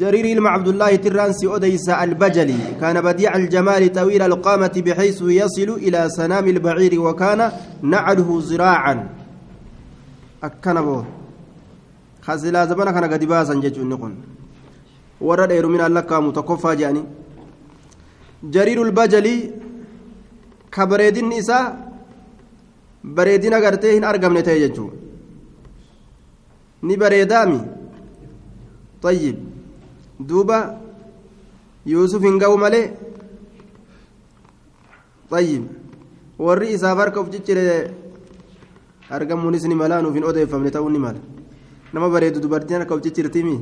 جرير ilma عبد الله ترانسي أديس البجلي. كان بديع الجمال طويل القامة بحيث يصل إلى سنام البعير وكان نعله زراعا. أكنبو خزلا زبنا كان قد باسا ججون نقول. ورد من اللقى متكفى جاني. جرير البجلي كبريدين إساء بريدين أغرتين أرقم نتيجة ni طيب duuba yuusuf hin ga'u malee طيب warri isaaf harka uf ciccire argamuunis ni mala nuuf hin odeeffamne ta'uu ni mala nama bareedu dubartiin harka uf ciccirtiimi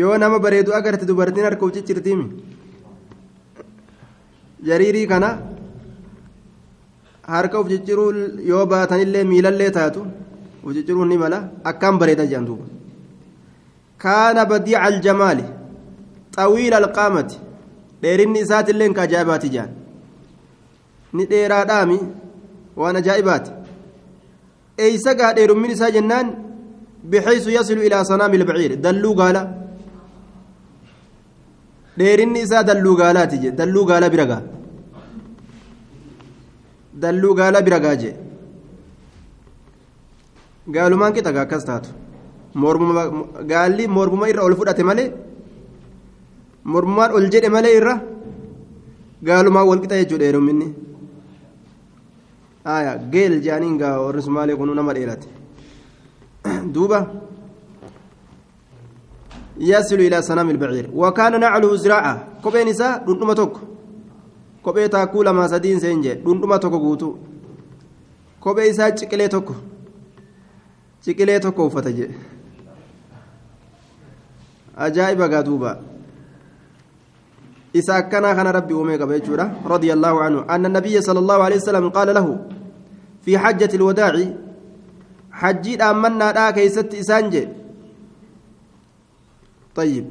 yoo nama bareedu agarte dubartiin harka uf ciccirtiimi jariirii kana harka uf cicciruu yoo baatanillee miilallee taatu uf cicciruun ni mala akkaan bareeda jedhan duuba كان بديع الجمال طويل القامة ديرين إسات اللين كجابات جان. نديرا دامي وأنا جائبات. أي سقى دير من جنان بحيث يصل إلى صنام البعير. دلو قال ديرين إسا دلو قالات دلو قال برقا. دلو قال برقا جي. قالوا ما انك تقاكستاتو. Gaalli mormuma irra ol fudhate malee mormumaan ol jedhe malee irra gaalumaan wal qixa jechuudha heeruminni aya geel jaaniin gaa warri sumaalee kunuu nama dheerate duuba yasilu ilaa sanaami ilbaciir wakaana nacluhu ziraaca kopheen isaa dhundhuma tokko kophee taakkuu lamaa sadiin seen jee dhundhuma tokko guutuu kophee isaa ciqilee tokko ciqilee tokko uffata jee ajaa'iba gaa duuba. Isa akkanaa kana rabbi uumee qaba jechuudha. رضي الله عنه أن النبي صلى الله عليه وسلم قال له في حجة الوداع حجي أمنا دا كيست إسانجي طيب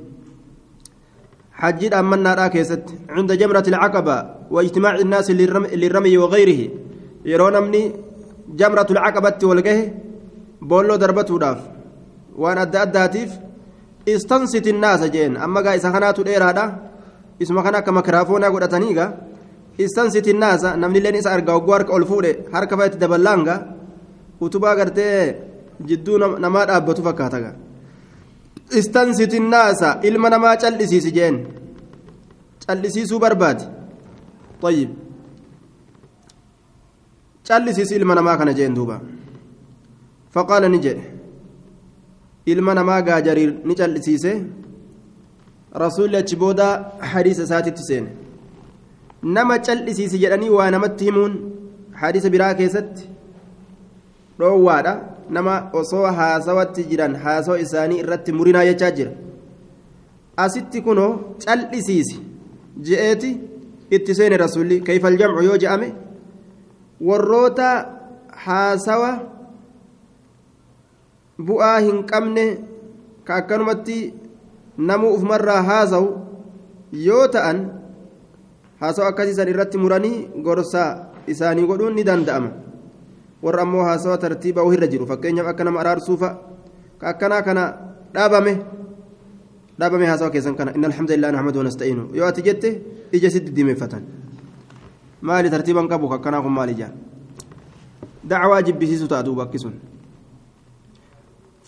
حجي أمنا دا كيست عند جمرة العقبة واجتماع الناس للرمي وغيره يرون مني جمرة العقبة والقه بولو دربته داف وأنا أدى أداتيف istansit innaasa jeen amma gaa isa kanaatu dheeraadha isuma kana akka makraafoonaa godhataniiga istansit innaasa namnilleen isa argaa ogguu harka ol fuudhe harka fa'itti daballaanga utubaa gartee jidduu namaa dhaabbatu fakkaataga istansit innaasa ilma namaa callisiisi jeen callisiisuu barbaade طيب callisiisi ilma namaa kana jeen duuba faqaala ni jedhe ilma namaa gaajariir ni callisiise rasuulli achi booda hadiisa isaatitti seene. Nama callisiisi jedhanii waa namatti himuun hadiisa biraa keessatti dhoowwaadha. Nama osoo haasawatti jiran haasawa isaanii irratti murinaa jechaa jira. Asitti kunoo callisiisi je'eeti itti seene rasuulli. Kayfal jamcu yoo je'ame warroota haasawa bu'aa hin qabne ka akkanumatti namuu ufumarraa haasawu yoo ta'an haasawu akkasiisan irratti muranii gorsaa isaanii godhuun ni danda'ama warra ammoo haasawa tartiiba ohirra jiru fakkeenyaaf akka nama araarsuufa ka akkanaa kana dhaabame dhaabame haasawa keessan kana inna alhamdulillah nahmadu wanasta'iinu yoo ati jette ija sitti dimeeffatan maali tartiiban qabu ka akkanaa kun maali jaa dacwaa jibbisiisu ta'a duuba akkisun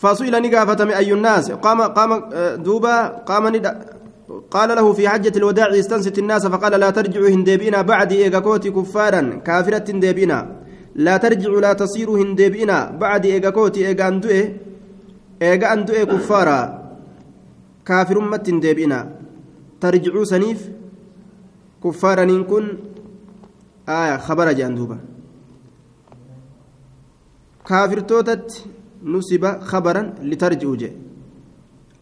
فسئل نقافتم أي الناس. قام قام دوبا قام قال له في حجة الوداع استنست الناس فقال لا ترجعوا هندبئنا بعد إيغاكوتي كفارا. كافرة هندبئنا لا ترجعوا لا تصيروا هندبئنا بعد إيغاكوتي إيغا أندوئي إيغا أندوئي كفارا. كافر أمة هندبئنا ترجعوا سنيف كفارا إن كن. آية خبر جاندوبا كافر توتت نسب خبرا لترجعوا جي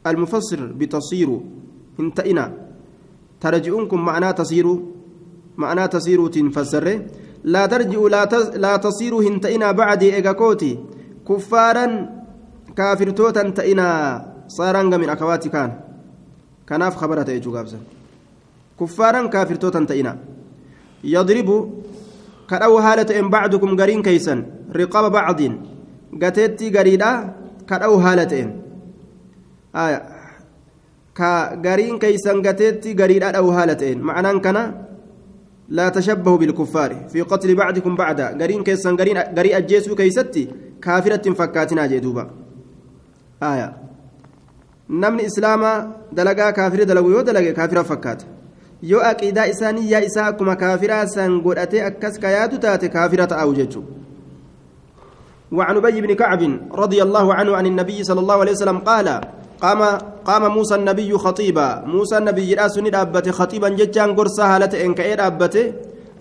المفسر بتصير انتئنا. ترجعونكم معناه تصير معناه تصير تنفسر. لا ترجعوا لا, تصيروا هنتئنا بعد إيغاكوتي كفارا كافر توتا انتئنا. صارنغ من أخواتي كان. كناف خبرة يجو قابسا كفارا كافر توتا انتئنا. يضرب كأو هالة إن بعدكم قرين كيسا. رقاب بعض. Gateettii gariidha kadha'u haala ta'een ka gariin keeysan gateetti gariidha dha'u haala ta'een ma'anaan kana لا تشبهوا بالكفار في قتل بعضكم بعدا غرين كيسان غرين غري اجيسو كيستي كافرة فكاتنا جدوبا آية نمن إسلاما دلقا كافر دلقو يو دلقا كافر فكات yoo aqiidaa isaanii yaa isaa akkuma kaafiraa san godhatee akkas kayaatu taate kaafira ta'u jechuudha وعن أبي بن كعب رضي الله عنه عن النبي صلى الله عليه وسلم قال قام قام موسى النبي خطيبا. موسى النبي راسني دابت خطيبا ججان قرصا هالة إن كأي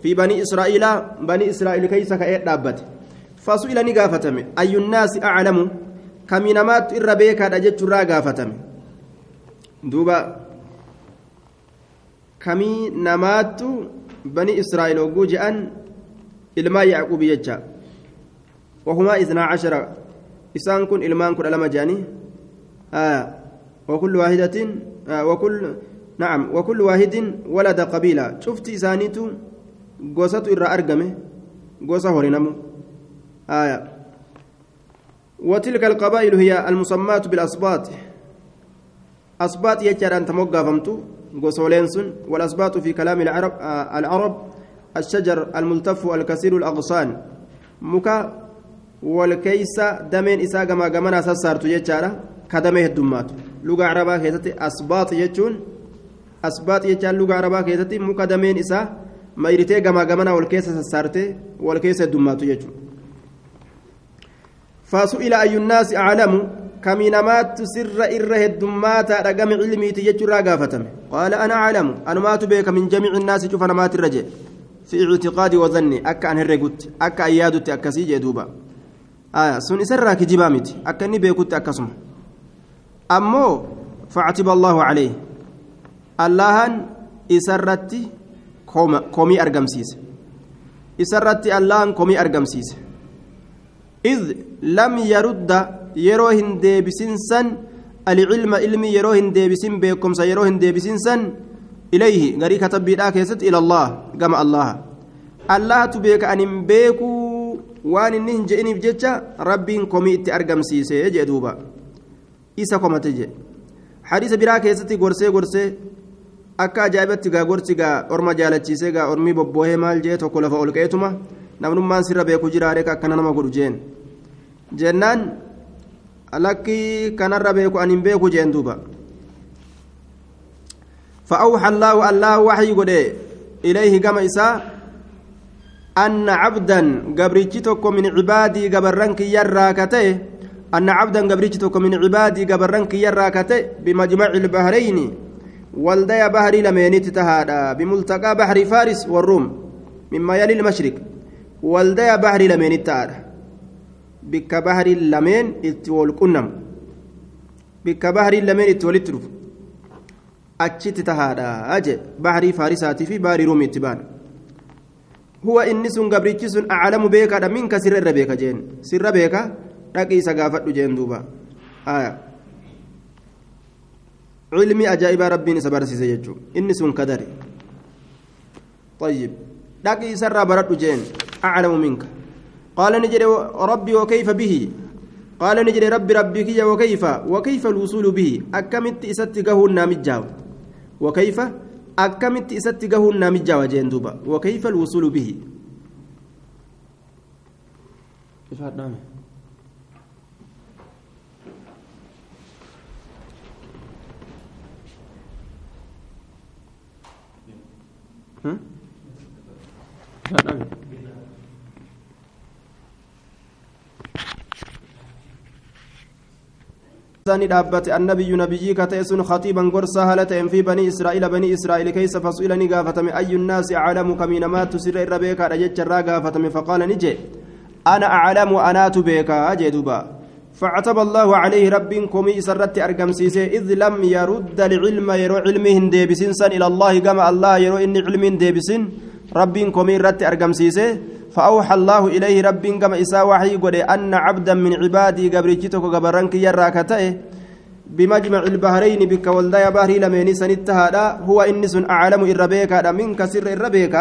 في بني إسرائيل بني إسرائيل كيس كأي دابت فسئل نقافتم أي الناس أعلم؟ كمينمات إربيك هذا جج راقافتم دوبا kamii namaattu bani israa'el hogguu je'an ilmaa yacquub jecha wahumaa isnaa cashara isaan kun ilmaan kudha lama je'anii وكل واحدة وكل نعم وكل واحد ولد قبيلة. شفت إسانيتو قوسة إرى أرقمه. قوسة هورينمو آية. وتلك القبائل هي المسمات بالأصباط. أصباط يجعل أن تموقع فمتو. قوسولين سن والأصباط في كلام العرب آه العرب الشجر الملتف الكثير الأغصان. مكا والكيسة دمين إساء كما كما سسارت يجارة كدمه الدمات لغة عربة كيستي أصباط يجون أصباط يجان لغة عربة كيستي مكا دمين إساء ما يريتي كما كما والكيسة سسارت والكيسة الدمات يجون فسئل أي الناس أعلم kamii namaattu sirra irra heddummaata dhagame cilmiiti jechuurraa gaafatame qaala ana aclamu anumaatu beeka min jamiici innaasi cufa namaatirra jee fi ictiqaadi wadanni akka an herregutti akka an yaadutti akkasii jee duuba sun isarraa kijibaa miti akka inni beekutti akkasuma ammoo factiba allaahu calayh allahan isarratti komii argamsiise isarratti allahan komii argamsiise id lam yarudda yeroo hin deebisin san alcilma ilmi yeroo hin deebisin beekumsa yeroo hin deebisin san ilayhi garii katabbiidhaa keessatti ila allah gama allaha allahatu beeka anin beekuu waan inni hin je'iniif jecha rabbiin komii itti argamsiise jee duuba isa komate jee hadiisa biraa keessatti gorsee gorsee akka ajaa'ibatti gaa gorsi gaa orma jaalachiisee gaa ormii bobboohee maal jee tokko lafa ol qeetuma namnummaan sirra beeku jiraare akkana nama godhu jeen jennaan lakkii kanarra beeku an hin beeku jeen duuba فأوحى الله الله وحي قد إليه كما إساء أن عبدا قبريتك من عبادي قبرنك يراكته. أن عبدا قبريتك من عبادي قبرنك يراكته بمجمع البحرين. والدي بحري لمينيت تهادا بملتقى بحر فارس والروم مما يلي المشرق. والدي بحري لمينيت تهادا. بك بحري لمين اتول كنم. بك بحري لمين اتول اترف achitti tahaadha aje bahrii faarisaatii fi bahrii ruumii itti baan huwa inni sun gabrichi sun aclamu beekaadha minka sirra irra beeka jeen sirra beeka dhaqi isa gaafadhu jeen duuba aya cilmii ajaa'ibaa rabbiin isa barsiise jechuu inni sun kadari طيب dhaqi isarraa baradhu jeen aclamu minka qaala ni jedhe rabbi wakayfa bihi قال نجري ربي ربي كي وكيف وكيف الوصول به أكمت إسات قهو النامجاو وكيف أكمت إسات قهو النامجاو جين دوبا وكيف الوصول به كيف هذا هم؟ ثاني دابت النبي نبي كتئس خطيبا قرصا هلتين في بني إسرائيل بني إسرائيل كيس فسئلني قافتم أي الناس أعلم كمين ما تسر الربيك رجت قافتم فقال نجي أنا أعلم أنا تبيك أجدبا فعتب الله عليه رب كمي سرت أرقم سيسي إذ لم يرد العلم يرو علمهن ديبسين سن إلى الله كما الله يرو إن علم ديبسين. رب كمي رت أرقم سيسي فأوحى الله إليه رب كما إسا وحي قد أن عبدا من عبادي قبريتك قبرنك يراكته بمجمع البحرين بك والدايا بحري لميني سنتهادا هو إنس أعلم الربيك منك سر الربيك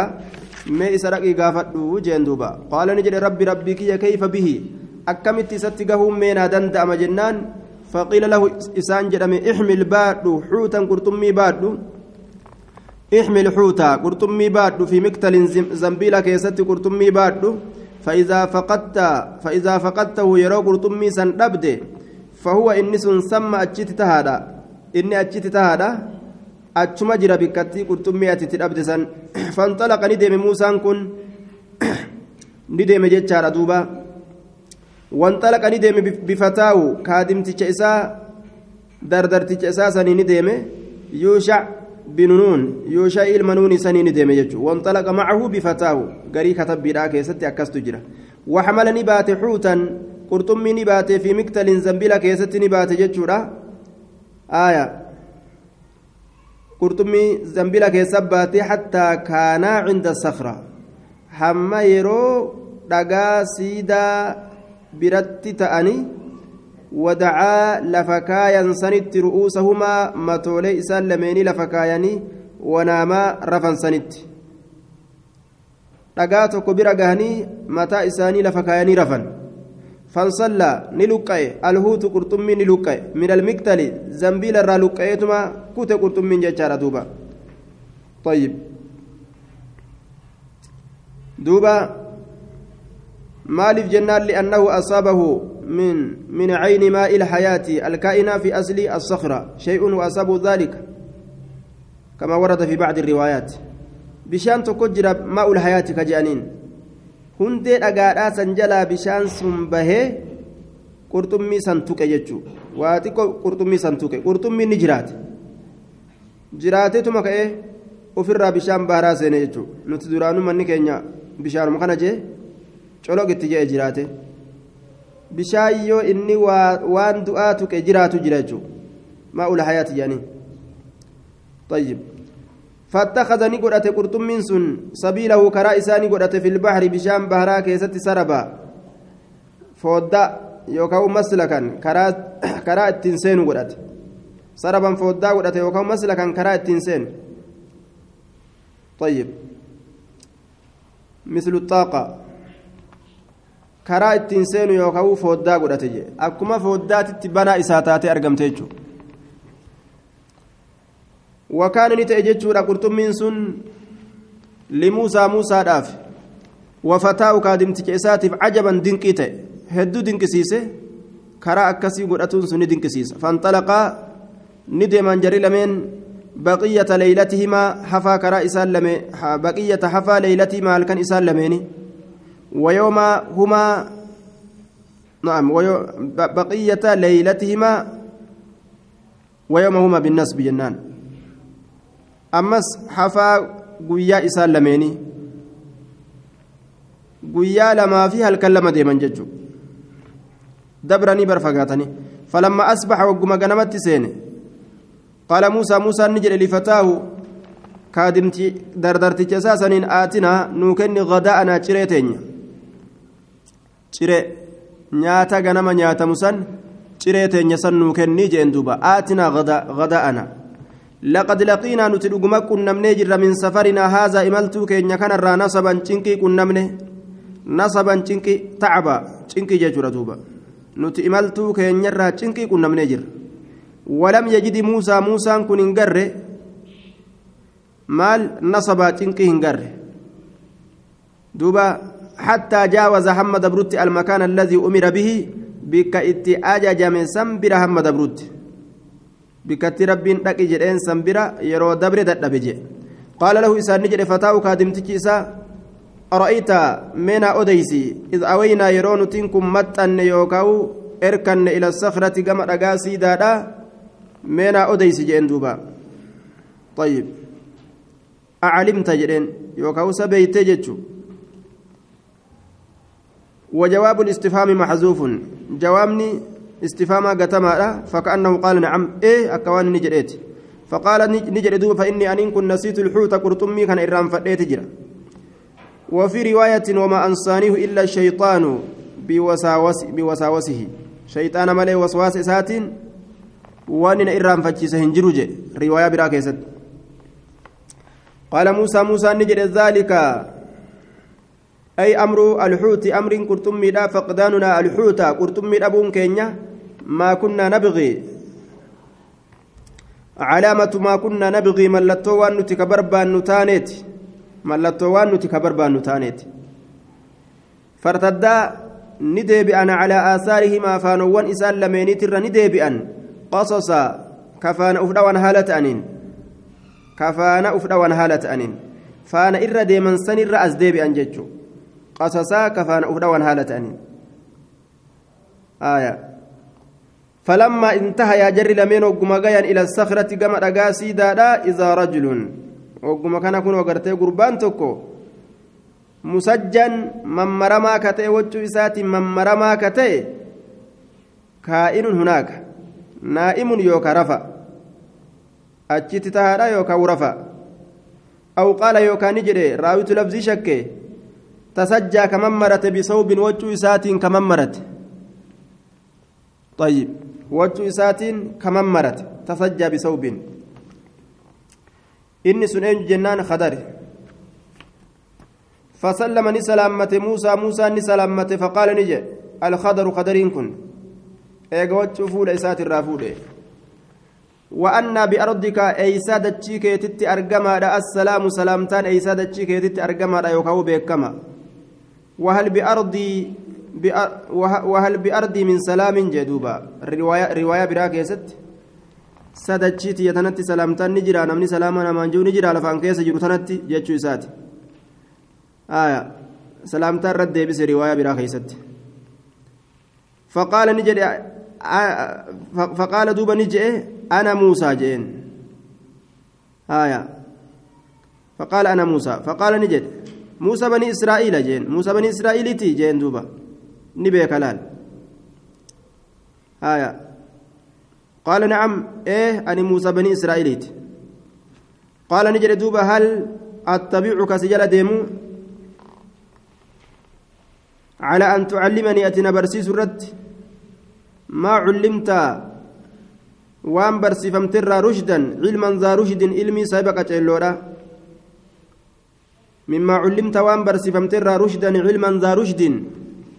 ما إسرقي قافتو جندوبا قال نجد ربي ربك كيف به؟ أكمت ستقهم من دندأم جنان. فقيل له إسان جرمي إحمل بادو حوتا قرطمي بادو ixmil xuuta qurxummii baadhu fi miktalin zambiila keessatti qurxummii baadhu faizaa faqadtahu yeroo qurxummii san dhabde fahuwa inni sun samma achitti tahaadha inni achitti tahaadha achuma jira bikkattii qurxummii atitti dhabde san fanxalaqa ni deeme muusaan kun ni deeme jechaadha duuba wanxalaqa ni deeme bifataahu kaadimticha isaa dardarticha isaa sanii ni deeme yuushac نون يوشع المنون سني ندم يجو وانطلق معه بفتاو قري كتب بلا كيستي أكست جرى وحملني بات حوتا. قرطمي نبات في مكتل زنبيلا كيستي نبات جتشورا آية. قرطمي زنبيلا كيسبات حتى كان عند الصخرة hamma yeroo dhagaa siidaa biratti ta'anii wadacaa lafa kaayan sanitti ru'uusahumaa matoolee isaan lameenii lafa kaayanii wanaamaa rafan sanitti dhagaa tokko bira gahanii mataa isaanii lafa kaayanii rafan fansallaa ni luqqa'e alhuutu qurxummii ni luqqa'e min almiktali zambiila irraa luqqa'eetuma kute qurxummiin jechaadha duuba طيب دوبا مالف جنان لأنه أصابه من من عين ماء الحياة الكائنة في أصل الصخرة شيء وأصابه ذلك كما ورد في بعض الروايات بشان تكجر ماء الحياة كجانين hundee dhagaadhaa san jalaa bishaan sun bahee qurxummii san tuqe jechuu waa xiqqoo qurxummii san tuqe qurxummiin ni jiraate jiraateetuma ka'ee ofirraa bishaan baaraa seene jechuu nuti duraanuu manni keenya bishaanuma kana jee jiraate bishaan yoo inni waan du'aa tuqe jiraatu jira jechuudha jedhanii طيب. فاتخذ نقرة قرطمين سن. سبيله كرا إساني في البحر بشام بهرا كيست سربا. فودا يوكاو مسلكا. كرا كرا التنسين قرة سربا فودا قرة يوكاو مسلكا كرا التنسين. طيب. مثل الطاقة. karaa ittiin seenu yookaan fooddaa godhate jee. Akkuma fooddaatitti banaa isaa taatee argamte jechuudha. Wakaan inni ta'e jechuudha qurxummiin sun limuusaa muusaadhaaf wafataa kaadimticha isaatiif ajaban dinqii ta'e. Hedduu dinqisiise karaa akkasii godhatuun sun ni dinqisiisa. Fanxalaqaa ni deeman jari lameen baqiyyata leeylatihimaa hafaa karaa isaan lame baqiyyata hafaa leeylatihimaa halkan isaan lameeni. ويوم هما نعم بقية ليلتهما ويوم هما بالنسب جنان. أمس حفا قويا إسان لميني. قويا لما فيها الكلمة ديما ججو. دبرني برفقاتني فلما أصبح وقم قنمت سيني. قال موسى موسى نجر لفتاه. كادمتي دردرتي أساسا آتنا نوكن غداءنا ciree nyaata ganama nyaatamu san ciree teenya san nuu kennii jeen duuba. Aatinaa gada'ana. Laqad laqiinaa nuti dhuguma qunnamnee jirra min safarinaa haazaa imaltuu keenya kanarraa nasaban cinqii qunnamne nasaban cinqii tacaba cinqii jechuudha duuba. Nuti imaltuu keenyarraa cinqii qunnamnee jirra. Walam yajidi muusaa muusaan kun hin garre? Maal nasabaa cinqii hin garre? Duuba حتى جاوز حمد بروت المكان الذي أمر به بك إتي أجج من سنبر حمد بروت. بك رب لك جرين سنبر يرو دبر دبج قال له إسان نجر فتاو كادم تكيسا أرأيت من أديسي إذ أوينا يرون تنكم متن يوكاو إركن إلى الصخرة كما رقاسي دادا meenaa odeysi jeen duuba طيب. أعلمت جرين يوكاو سبيت جتشو وجواب الاستفهام محذوف. جوابني استفهاما قتما فكأنه قال نعم. إيه أكوان نجريت. فقال نجر فإني أن كن نسيت الحوت قرطمي كان إرام فديت وفي رواية وما أنصانيه إلا الشيطان بوساوس بوساوسه. شيطان ملي وسواس waan ina irraanfachiise hin jiru je riwaayaa biraa keessatti qaala muusaa dhaalika ay amru alxuuti amriin qurxummiidha faqdaanunaa alxuuta qurxummii dhabuun keenya ما كنا نبغي. علامة ما كنا نبغي ملتو وان نتكبربان نتانيت. ملتو وان نتكبربان نتانيت. فارتدا نديبئن على آثارهما فانوان إسان لمينيت الر نديبئن قصصا كفان أفدوان هالة أنين. كفان أفدوان هالة أنين. فانا إر ديمن سن إر أزديبئن جتشو قصصا كفان أفدوان هالة أنين آية فلما انتهى يا جري لمن وقم إلى الصخرة قام رقاسي دادا إذا رجل وقم كان كن وقرتي قربان ka ta'e wachuu isaatiin mammaramaa ka ta'e kaa'inun hunaaka naa'imun yookaa rafa achitti tahaadha yookaa wurafa aw qaala yookaa ni jedhe raawitu labzii shakke tasajjaa ka mammarate bisawbin wachuu isaatiin ka mammarate طيب وجه إساتين كمن مرت تسجى بثوب إني سنين جنان خدره فسلم نسلامة موسى موسى نسلامة فقال نجي الخضر خضرين كن. ايغوت فول اسات الرافود وأنا بأرضك أي سادتشي كيتت أرجما السلام سلامتان أي سادتشي كيتت أرجما يوكاو بكما وهل بأرضي وهل بأرضي من سلام جدوبا؟ رواية رواية براكيست سادتشي تيتنتي سلامتان نجرا نمني سلاما نمانجو نجرا لفان كيس جرو تنتي جتشو إساتي آية. سلامتا رد بس رواية برا خيست فقال نجد فقال دوبا نجئ أنا موسى جين آية. فقال أنا موسى. فقال نجد موسى بني إسرائيل جين موسى بني إسرائيل تي جين دوبا نبي كلال آية قال نعم إيه أنا موسى بني إسرائيل قال نجد دوبا هل أتبعك سجل ديمو على أن تعلمني أتنا برسيس الرد ما علمت وان برسفمت رشدا علما ذا رشد علمي سابقة جلورا مما علمت وان برسفمت رشدا علما ذا رشد.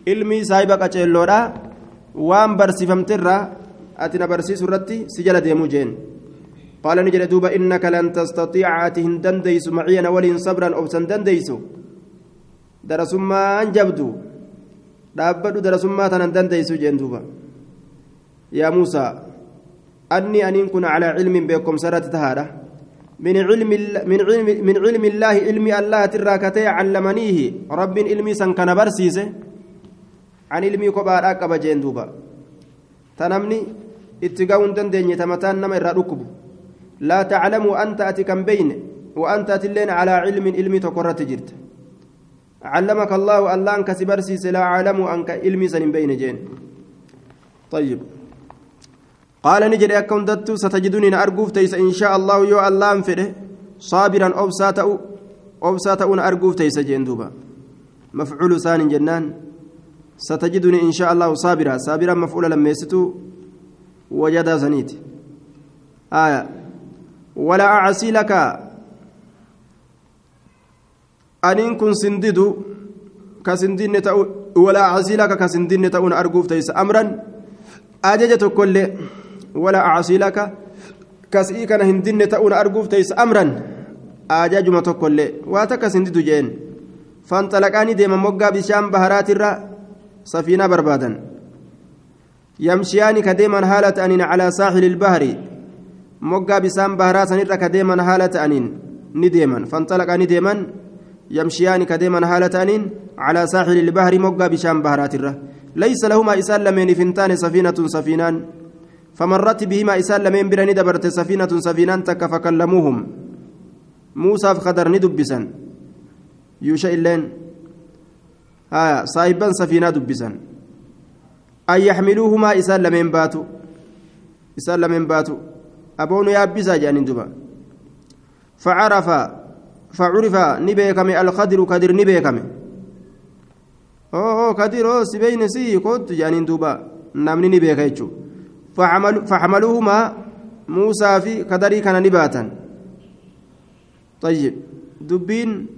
علمي سابقة جلورا وان برسفمت أتنا برسيس الرد سجل ديموجين قال نجد دوبا إنك لن تستطيع أتهن دنديس معي ولين صبرا أو سندنديس درسما أنجبدو. dhaabbadhu darasummaa tanan dandeeysu jeen duuba yaa muusaa anni aniin kun calaa cilmin beekomsa irratti من علم من علم من علم الله علم الله تراكتي علمنيه. رب علمي سن كان برسيسه. عن علمي كبار أقب جين دوبا. تنمني اتقاون دندني تمتان نما الركب لا تعلم أنت أتكم بين وأنت أتلين على علم علمي تقرت جرت علمك الله الله أنك لا أعلم أنك علمي سن بين جين. طيب. قال نجري أكون دتو ستجدني أرجوف تيس إن شاء الله يو الله انفره صابرا أبسات أبسات أون أرجوف تيس جين دوبا مفعول ثاني جنان. ستجدني إن شاء الله صابرا. صابرا مفعول لما يستو. وجد زنيت. آية. ولا أعصي لك. kun sindidu ka sindinne ta'u walaa casilaka ka sindinne ta'uun arguuf teeysa amran ajaja tokkollee kasii kana hindinne ta'uun arguuf teeysa amran ajajuma tokkollee waa takka sindidu jeen fanxalaqaanii deeman moggaa bishaan baharaatirra safiinaa barbaadan yamshiyaani ka deeman haala ta'aniin calaa saaxili ilbahri moggaa bishaan baharaa sanirra ka deeman haala ta'aniin ni deeman fanxalaqaanii deeman يمشيان كديما هالتانين على ساحل البحر مقا بشام بهرات الره ليس لهما إسال لمن فنتان سفينة سفينان فمرت بهما إسال لمن برني دبرت سفينة سفينان تك فكلموهم. موسى فخدر ندبسا يوشا إلين آه صاحبا سفينة دبسا أن يحملوهما إسال لمن باتوا. إسال لمن باتوا. أبون يابسا جانين دبا فعرف فعرف نبيكم القدر قدر نبيكم. kadir oo si beeyne si kootu jaaniin duuba namni ni beeka jechuudha faxamaluuhumaa muusaa fi kadarii kana ni baatan tayyib dubbiin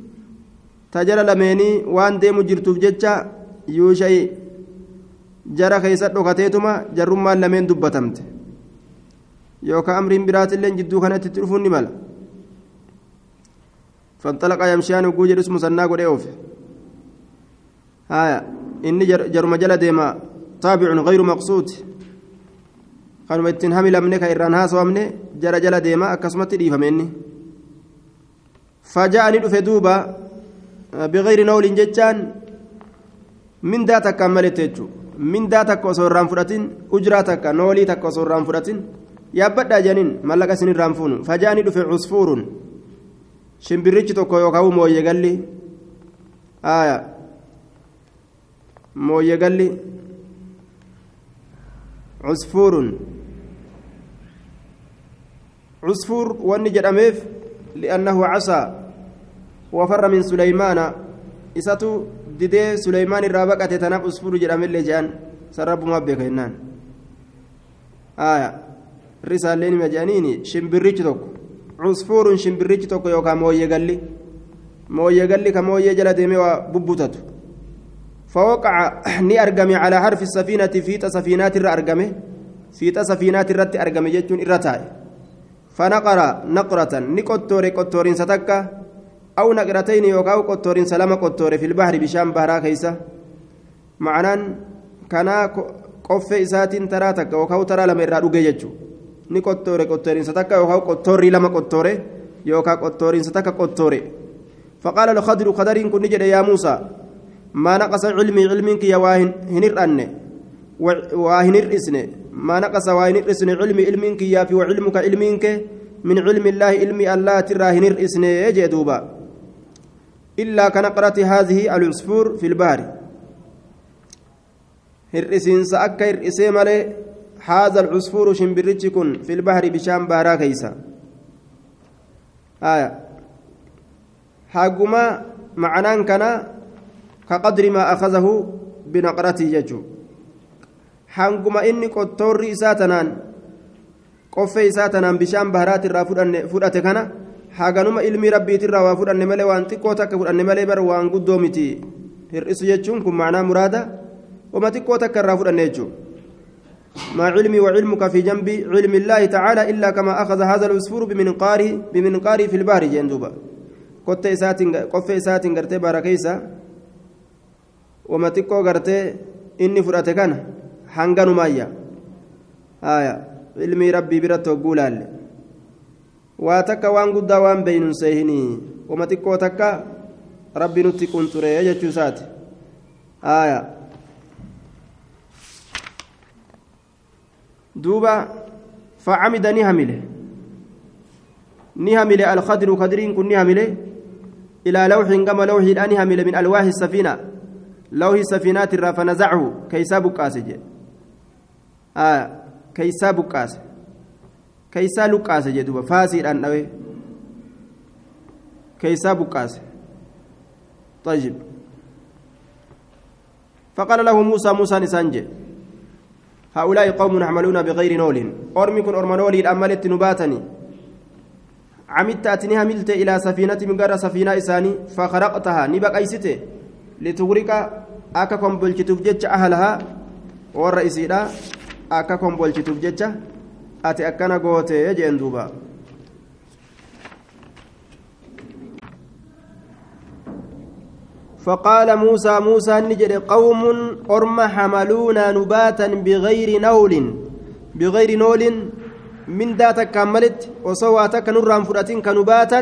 tajala lameenii waan deemu jirtuuf jecha yuushayi jara keessa dhokateetuma jarrummaan lameen dubbatamte yookaan amriin biraatillee jidduu kanatti itti dhufuun ni mala fanxalaqa yamshaan oguu jedhus musannaa godhee oofe haya inni jaruma kanuma ittiin hamilamne kan irraan haasawamne jara jala deema akkasumatti dhiifame inni faja'ani dhufe duuba bigayri nawliin jechaan mindaa takkaan malette jechuudha mindaa takka osoo irraan fudhatin ujraa takka noolii takka osoo irraan fudhatin yaabbadhaa janiin mallaqa isin irraan fuunu. Faja'ani dhufe cusfuurun shimbirrichi tokko yookaan mooyye galli mooyye galli cusfuurun cusfuur wanni jedhameef li'annahu casaa wafarra min suleymaana isatu didee suleymaan irraa baqate tanaaf cusfuuru jedhamellee jedhan san rabbumaa beeka jennaan risaallee nima jedhaniini shimbirrichi tokko cusfuurun shimbirrichi tokko yookaan mooyyee galli mooyyee galli ka mooyyee jala deemee waa bubbutatu فوقع ني أرجمي على حرف السفينة فيتا سفينات الر أرجمي فيتا سفينات الرت أرجمي جتون الرتاي فنقر نقرة نقطور قطورين ستكا أو نقرتين يوكاو قطورين سلام قطور في البحر بشام بهرا كيسة. معنان كنا قف إسات تراتك وكاو ترى لما إرادو جيجو نقطور قطورين ستكا وكاو قطوري لما قطوري يوكا قطورين ستكا قطوري فقال الخضر خضرين كن يا موسى ما نقص علمي علمك يا واهنر أن واهنر إسن ما نقص واهنر إسن علمي علمك يا في وعلمك علمك من علم الله علمي الله ترى هنر إسن يجدوبا إلا كنقرة هذه العصفور في البحر. هرئسين سأك هرئسي مالي هذا العصفور شمبرتكن في البحر بشام بارا كيسا. آية. حقما معنان كان كقدر ما أخذه بنقرته يجو حنقما إني قطوري إساتنان qoffee isaa tanaan bishaan baharaati irraa fudhate kana haganuma ilmi rabbiiti irraa waa fudhanne malee waan xiqqoo takka fudhanne malee bara waan guddoo miti hir'isu jechuun kun macnaa muraada wama xiqqoo takka irraa fudhanne jechuudha ما علمي وعلمك في جنب علم الله تعالى إلا كما أخذ هذا العصفور بمنقاره بمنقاره في البحر جندوبا قط إسات قف إسات قرتي باركيسا وما تكو قرتي إني فرأتك حنقن مايا آية علمي ربي برت وقولال واتك وان قد وان بين سيهني وما تكو تكا ربي نتكون تري يجتشوسات آية دوبا فعمد نهمله نهمله الخضر خضرين كن نهمله إلى لوح كما لوح نهمله من ألواح السفينة لوح السفينات الرا فنزعه كيسا بقاسج آه كيسا بقاس كيسا لقاس جدوبا فاسد أن أوي كيسا بقاس طيب فقال له موسى موسى نسانجي هؤلاء قوم يعملون بغير نول أرمي كن أرمنولي الأمالت نباتني عمدت أتني هملت إلى سفينة من غير سفينة إساني فخرقتها نبقى أيسته لتغرق أكاكم بلشتوف جتش أهلها والرئيسية أكاكم بلشتوف جتش أتي أكنا قوتي يجين دوبا فقال موسى موسى نجد قوم أرم حملونا نباتا بغير نول بغير نول من ذاتك كملت وصواتك نرام فراتين كنباتا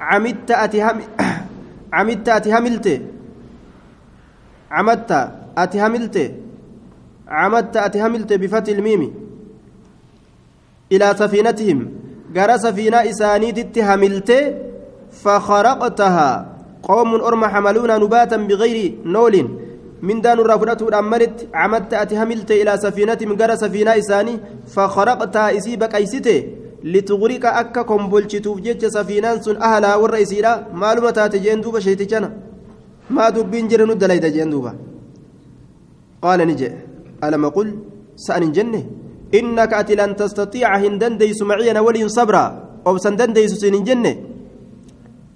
عمدت أتي هم عمدت أتي عمدت أتي عمدت أتي هملت بفتح الميم إلى سفينتهم. قرى سفينة إسانيت هملت فخرقتها. قوم أرم حملونا نباتا بغير نول. من دان رافدته أمرت عمدت أتي هملت إلى سفينة من قرى سفينة إساني فخرقتها إسيبك أيسته لتغرق أكا كومبولشتوف جيتش سفينان سن أهلها والرئيسيرا. معلومة تاتجين دوبا شيتجانا ما دبين جرنو دليت جين دوبا. قال نجي. ألم أقل؟ سأن جنة. إنك أتي لن تستطيع هندن ديس معي ولي صبرا. أو سندن ديس سن جنة.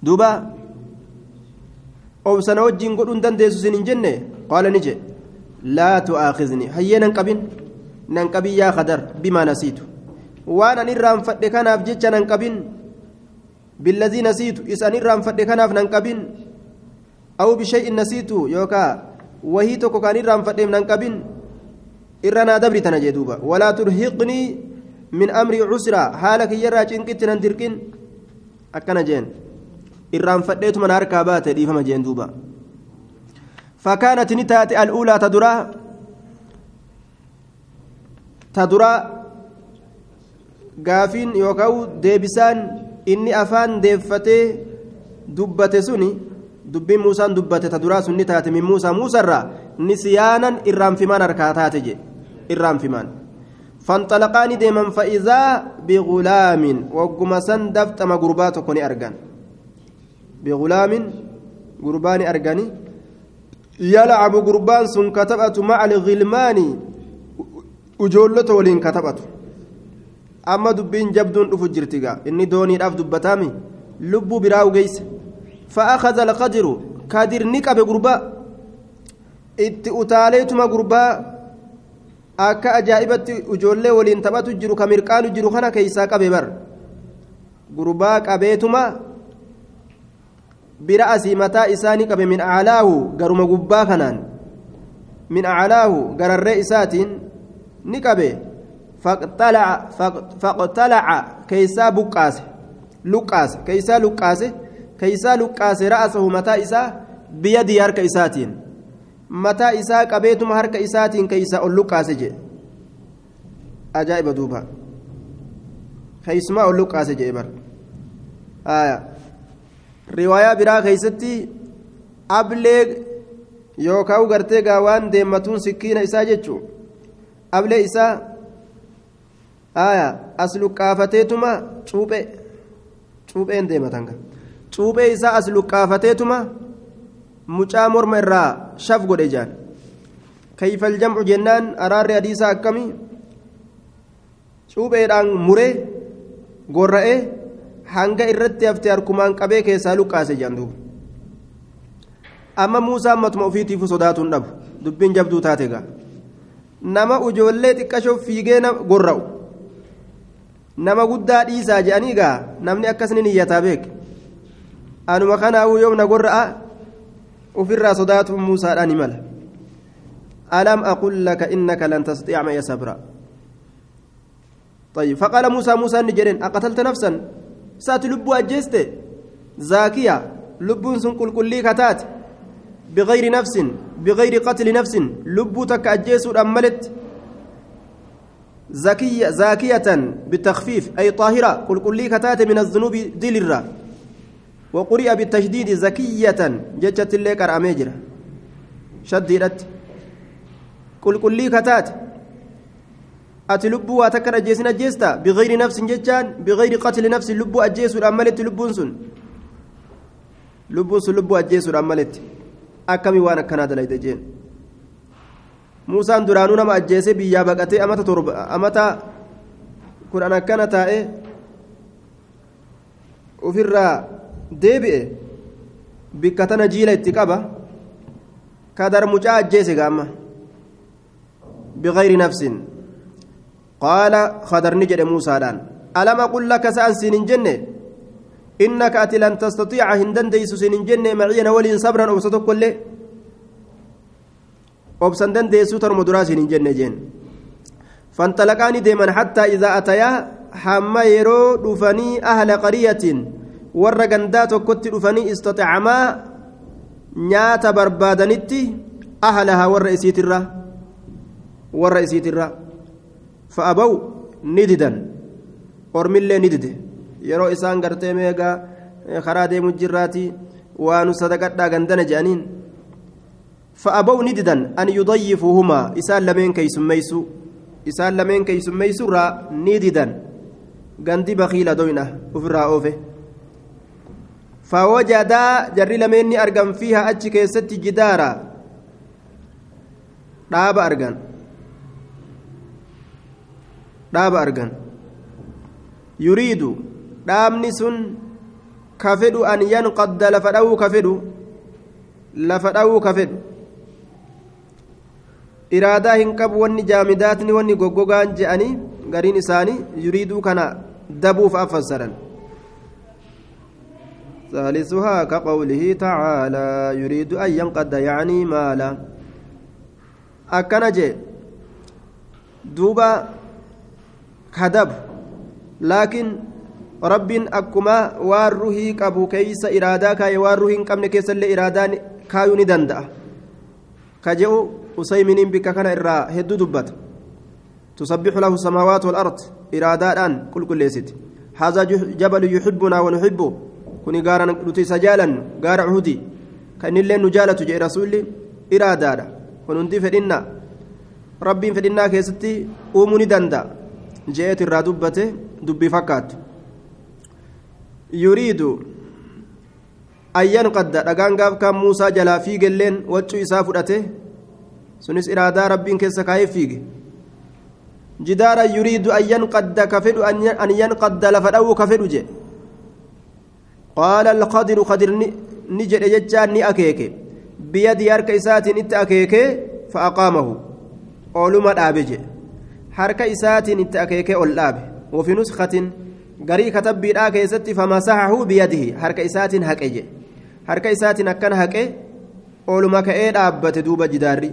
دوبا. wajjiin godhuun dandeessu sin hin jenne qaala ni jedhe لا تؤاخذني. هيا ننقبن ننقبن يا خدر. بما نسيت. وأنا نرام فدي كناف جيتش ننقبن بالذي نسيت. إسان نرام فدي كناف ننقبن أو بشيء نسيت. يوكا. وهي توكو كان فدي ننقبن إرنا دبري تنجي دوبا ولا ترهقني من أمري عسرا حالك يرى جنكت نندركن أكنا جين إرام فديت من أركابات دي فما جين دوبا فكانت نتات الأولى تدرى تدرى gaafiin yookaan deebisaan inni afaan deeffatee dubbate suni dubbiin muusaan dubbate ta duraa sun ni taate min muusaa muusarraa nisiyaanan irraanfimaan harkaa taate je irraanfimaan biqulaamin wagguma san daftama gurbaa tokko ni argan biqulaamin gurbaa ni argani yalcabu gurbaan sun kataphatu maca alghilmaani ujoollota waliin kataphatu amma dubbiin jabduun dhufu jirtiga inni dooniidhaaf dubbataami lubbuu biraa ugeyse فأخذ القدر كادر نقب غربا itti utaaleetuma gurbaa akka ajaa'ibatti ijoollee waliin taphatu jiru ka mirqaanu jiru kana keeysaa qabe bar. Gurbaa qabeetuma bira asii mataa isaanii qabe min aclaahu garuma gubbaa kanaan. Min aclaahu gararree isaatiin ni qabe. Faqxalaca keeysaa buqqaase luqqaase keeysaa luqqaase keeysaa luqqaase ra'asahu mataa isaa biyadii harka isaatiin mataa isaa qabeetuma harka isaatiin keeysaa ol luqqaase jedhe ajaa'iba duuba keeysumaa ol luqqaase jedhe bar riwaayaa biraa keeysatti ablee yookaan gartee gaawaan deemmatuun sikkiina isaa jechuu ablee isaa as luqqaafateetuma cuuphee cuupheen deematan cuuphee isaa as luqqaafateetuma mucaa morma irraa shaf godhe jaan. Kayfal jamcu jennaan araarri hadiisaa akkamii? Cuupheedhaan muree gorra'ee hanga irratti hafte harkumaan qabee keessaa luqqaase jaan duuba. Amma muusaan matuma ofiitiifu sodaatuun dhabu dubbiin jabduu taate gaa. Nama ujoollee xiqqashoo fiigee gorra'u. Nama guddaa dhiisaa je'anii gaa namni akkasni niyyataa beek anuma kanaa'uu yoomna gorra'a ofirraa sodaatuun muusaadhaan himala alam aqul laka innaka lan tastatiica maya sabra. طيب فقال موسى موسى نجرين أقتلت نفسا سات لبو أجيست زاكية لبو سن كل كتات بغير نفس بغير قتل نفس لبو تك أجيس أملت زكية زاكية بالتخفيف أي طاهرة كل كلي كتات من الذنوب دلرة وقرئ بالتشديد زكية جتت الليك أميجر شددت كل كلي كتات ajjeesin ajjeesta biqayri nafsin jechaan biqayri qatli nafsin lubbuu ajjeesuudhaan maletti lubbuun sun lubbuun sun lubbuu ajjeesuudhaan maletti akkamii waan akkanaa dalayte jeen muusaan duraanuu nama ajjeese biyyaa baqatee amata torba amata kudhan akkana taa'e ofirraa deebi'e bikka tana jiila itti qaba kadar mucaa ajjeese gaamma. Biqayri nafsin. قال خدرني جد موسى دان ألم أقول لك سأنسين جنة إنك أتي لن تستطيع هندن ديس سين جنة معي ولين صبرا أبسطك كله أبسندن ديسو ترمدرا سين جنة جن فانطلقاني ديما حتى إذا أتيا حما يرو دفني أهل قرية warra gandaa tokkotti dhufanii istaxacamaa nyaata barbaadanitti ahlahaa warra isiitirra warra isiitirra fa'abaw ni didan ormillee ni dide yeroo isaan gartee meegaa karaa deemu jirraati waanu sadaqadhaa gandana jedhaniin fa'abaw ni didan an yudayyifuuhumaa isaan lameen keeysummeeysu isaan lameen keeysummeeysurraa ni didan gandi bakiila doyna ufirraa oofe فوجدا جري لمن أرجم فيها أتش كيست جدارا داب fedhu an yanqadda lafa dhawuu ka fedhu lafa dhawuu ka fedhu iraadaa hin qabu wanni jaamidaatni wanni goggogaan je'anii gariin isaanii yuriiduu kana dabuuf affassaran ثالثها كقوله تعالى يريد أن ينقض يعني مالا. أكنج دوبا كذب لكن رب أكما وارهي كابو كيس إرادا كاي وارهي كمن كيس اللي إرادان كايو ندندأ. كجو أسيمين بك كان إرا هدو دبت. تسبح له السماوات والأرض إرادان كل كل ليست. هذا جبل يحبنا ونحبه. Kuni gaara nuti isa jaalannu gaara uhudi kan illee nu jaalatu jedhe rasuulli iraadaadha kun hundi fedhinna rabbiin fedhinnaa keessatti uumuu ni danda'a je'eet irraa dubbate dubbii fakkaattu yuriidu ayyan qadda dhagaan gaaf kaan muusaa jalaa fiigelleen waccuu isaa fudhate sunis iraadaa rabbiin keessa kaayee fiige jidaara yuriidu ayyan qadda ka fedhu an yanqadda lafa dha'uu ka fedhu jedhe qaala alqadiru qadir ni jedhe jechaan ni akeeke biyadii harka isaatiin itti akeeke fa'aqaamahu ooluma dhaabe jedhe harka isaatiin itti akeeke ol dhaabe wafi nuskatin garii katabbiidhaa keessatti famasahahu biyadihi harka isaatiin haqe jedhe harka isaatiin akkana haqe ooluma ka'ee dhaabbate duuba jidaarri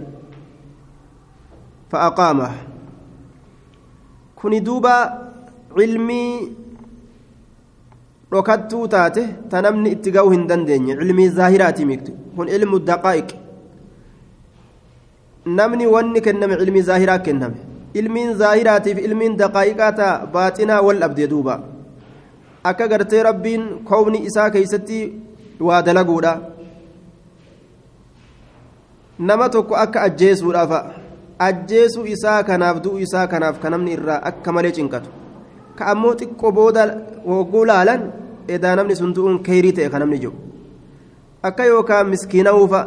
fa'aqaamahu kuni duuba cilmii dhokattuu taate ta namni itti ga'uu hin dandeenye cilmii zaahiraati miktu kun ilmu daqaa'iq namni wanni kenname cilmii zaahiraa kenname ilmiin zaahiraatiif ilmiin daqaa'iqaa taa baaxinaa wal dhabdee duuba akka gartee rabbiin koowni isaa keeysatti waa dalaguudha nama tokko akka ajjeesuudhaafa ajjeesuu isaa kanaaf du'u isaa kanaaf ka namni irraa akka malee cinqatu ka ammoo xiqqoo booda wogguu laalan edaa namni sun du'uun kayrii ta'e ka namni jiru. Akka yookaan miskiinawuufa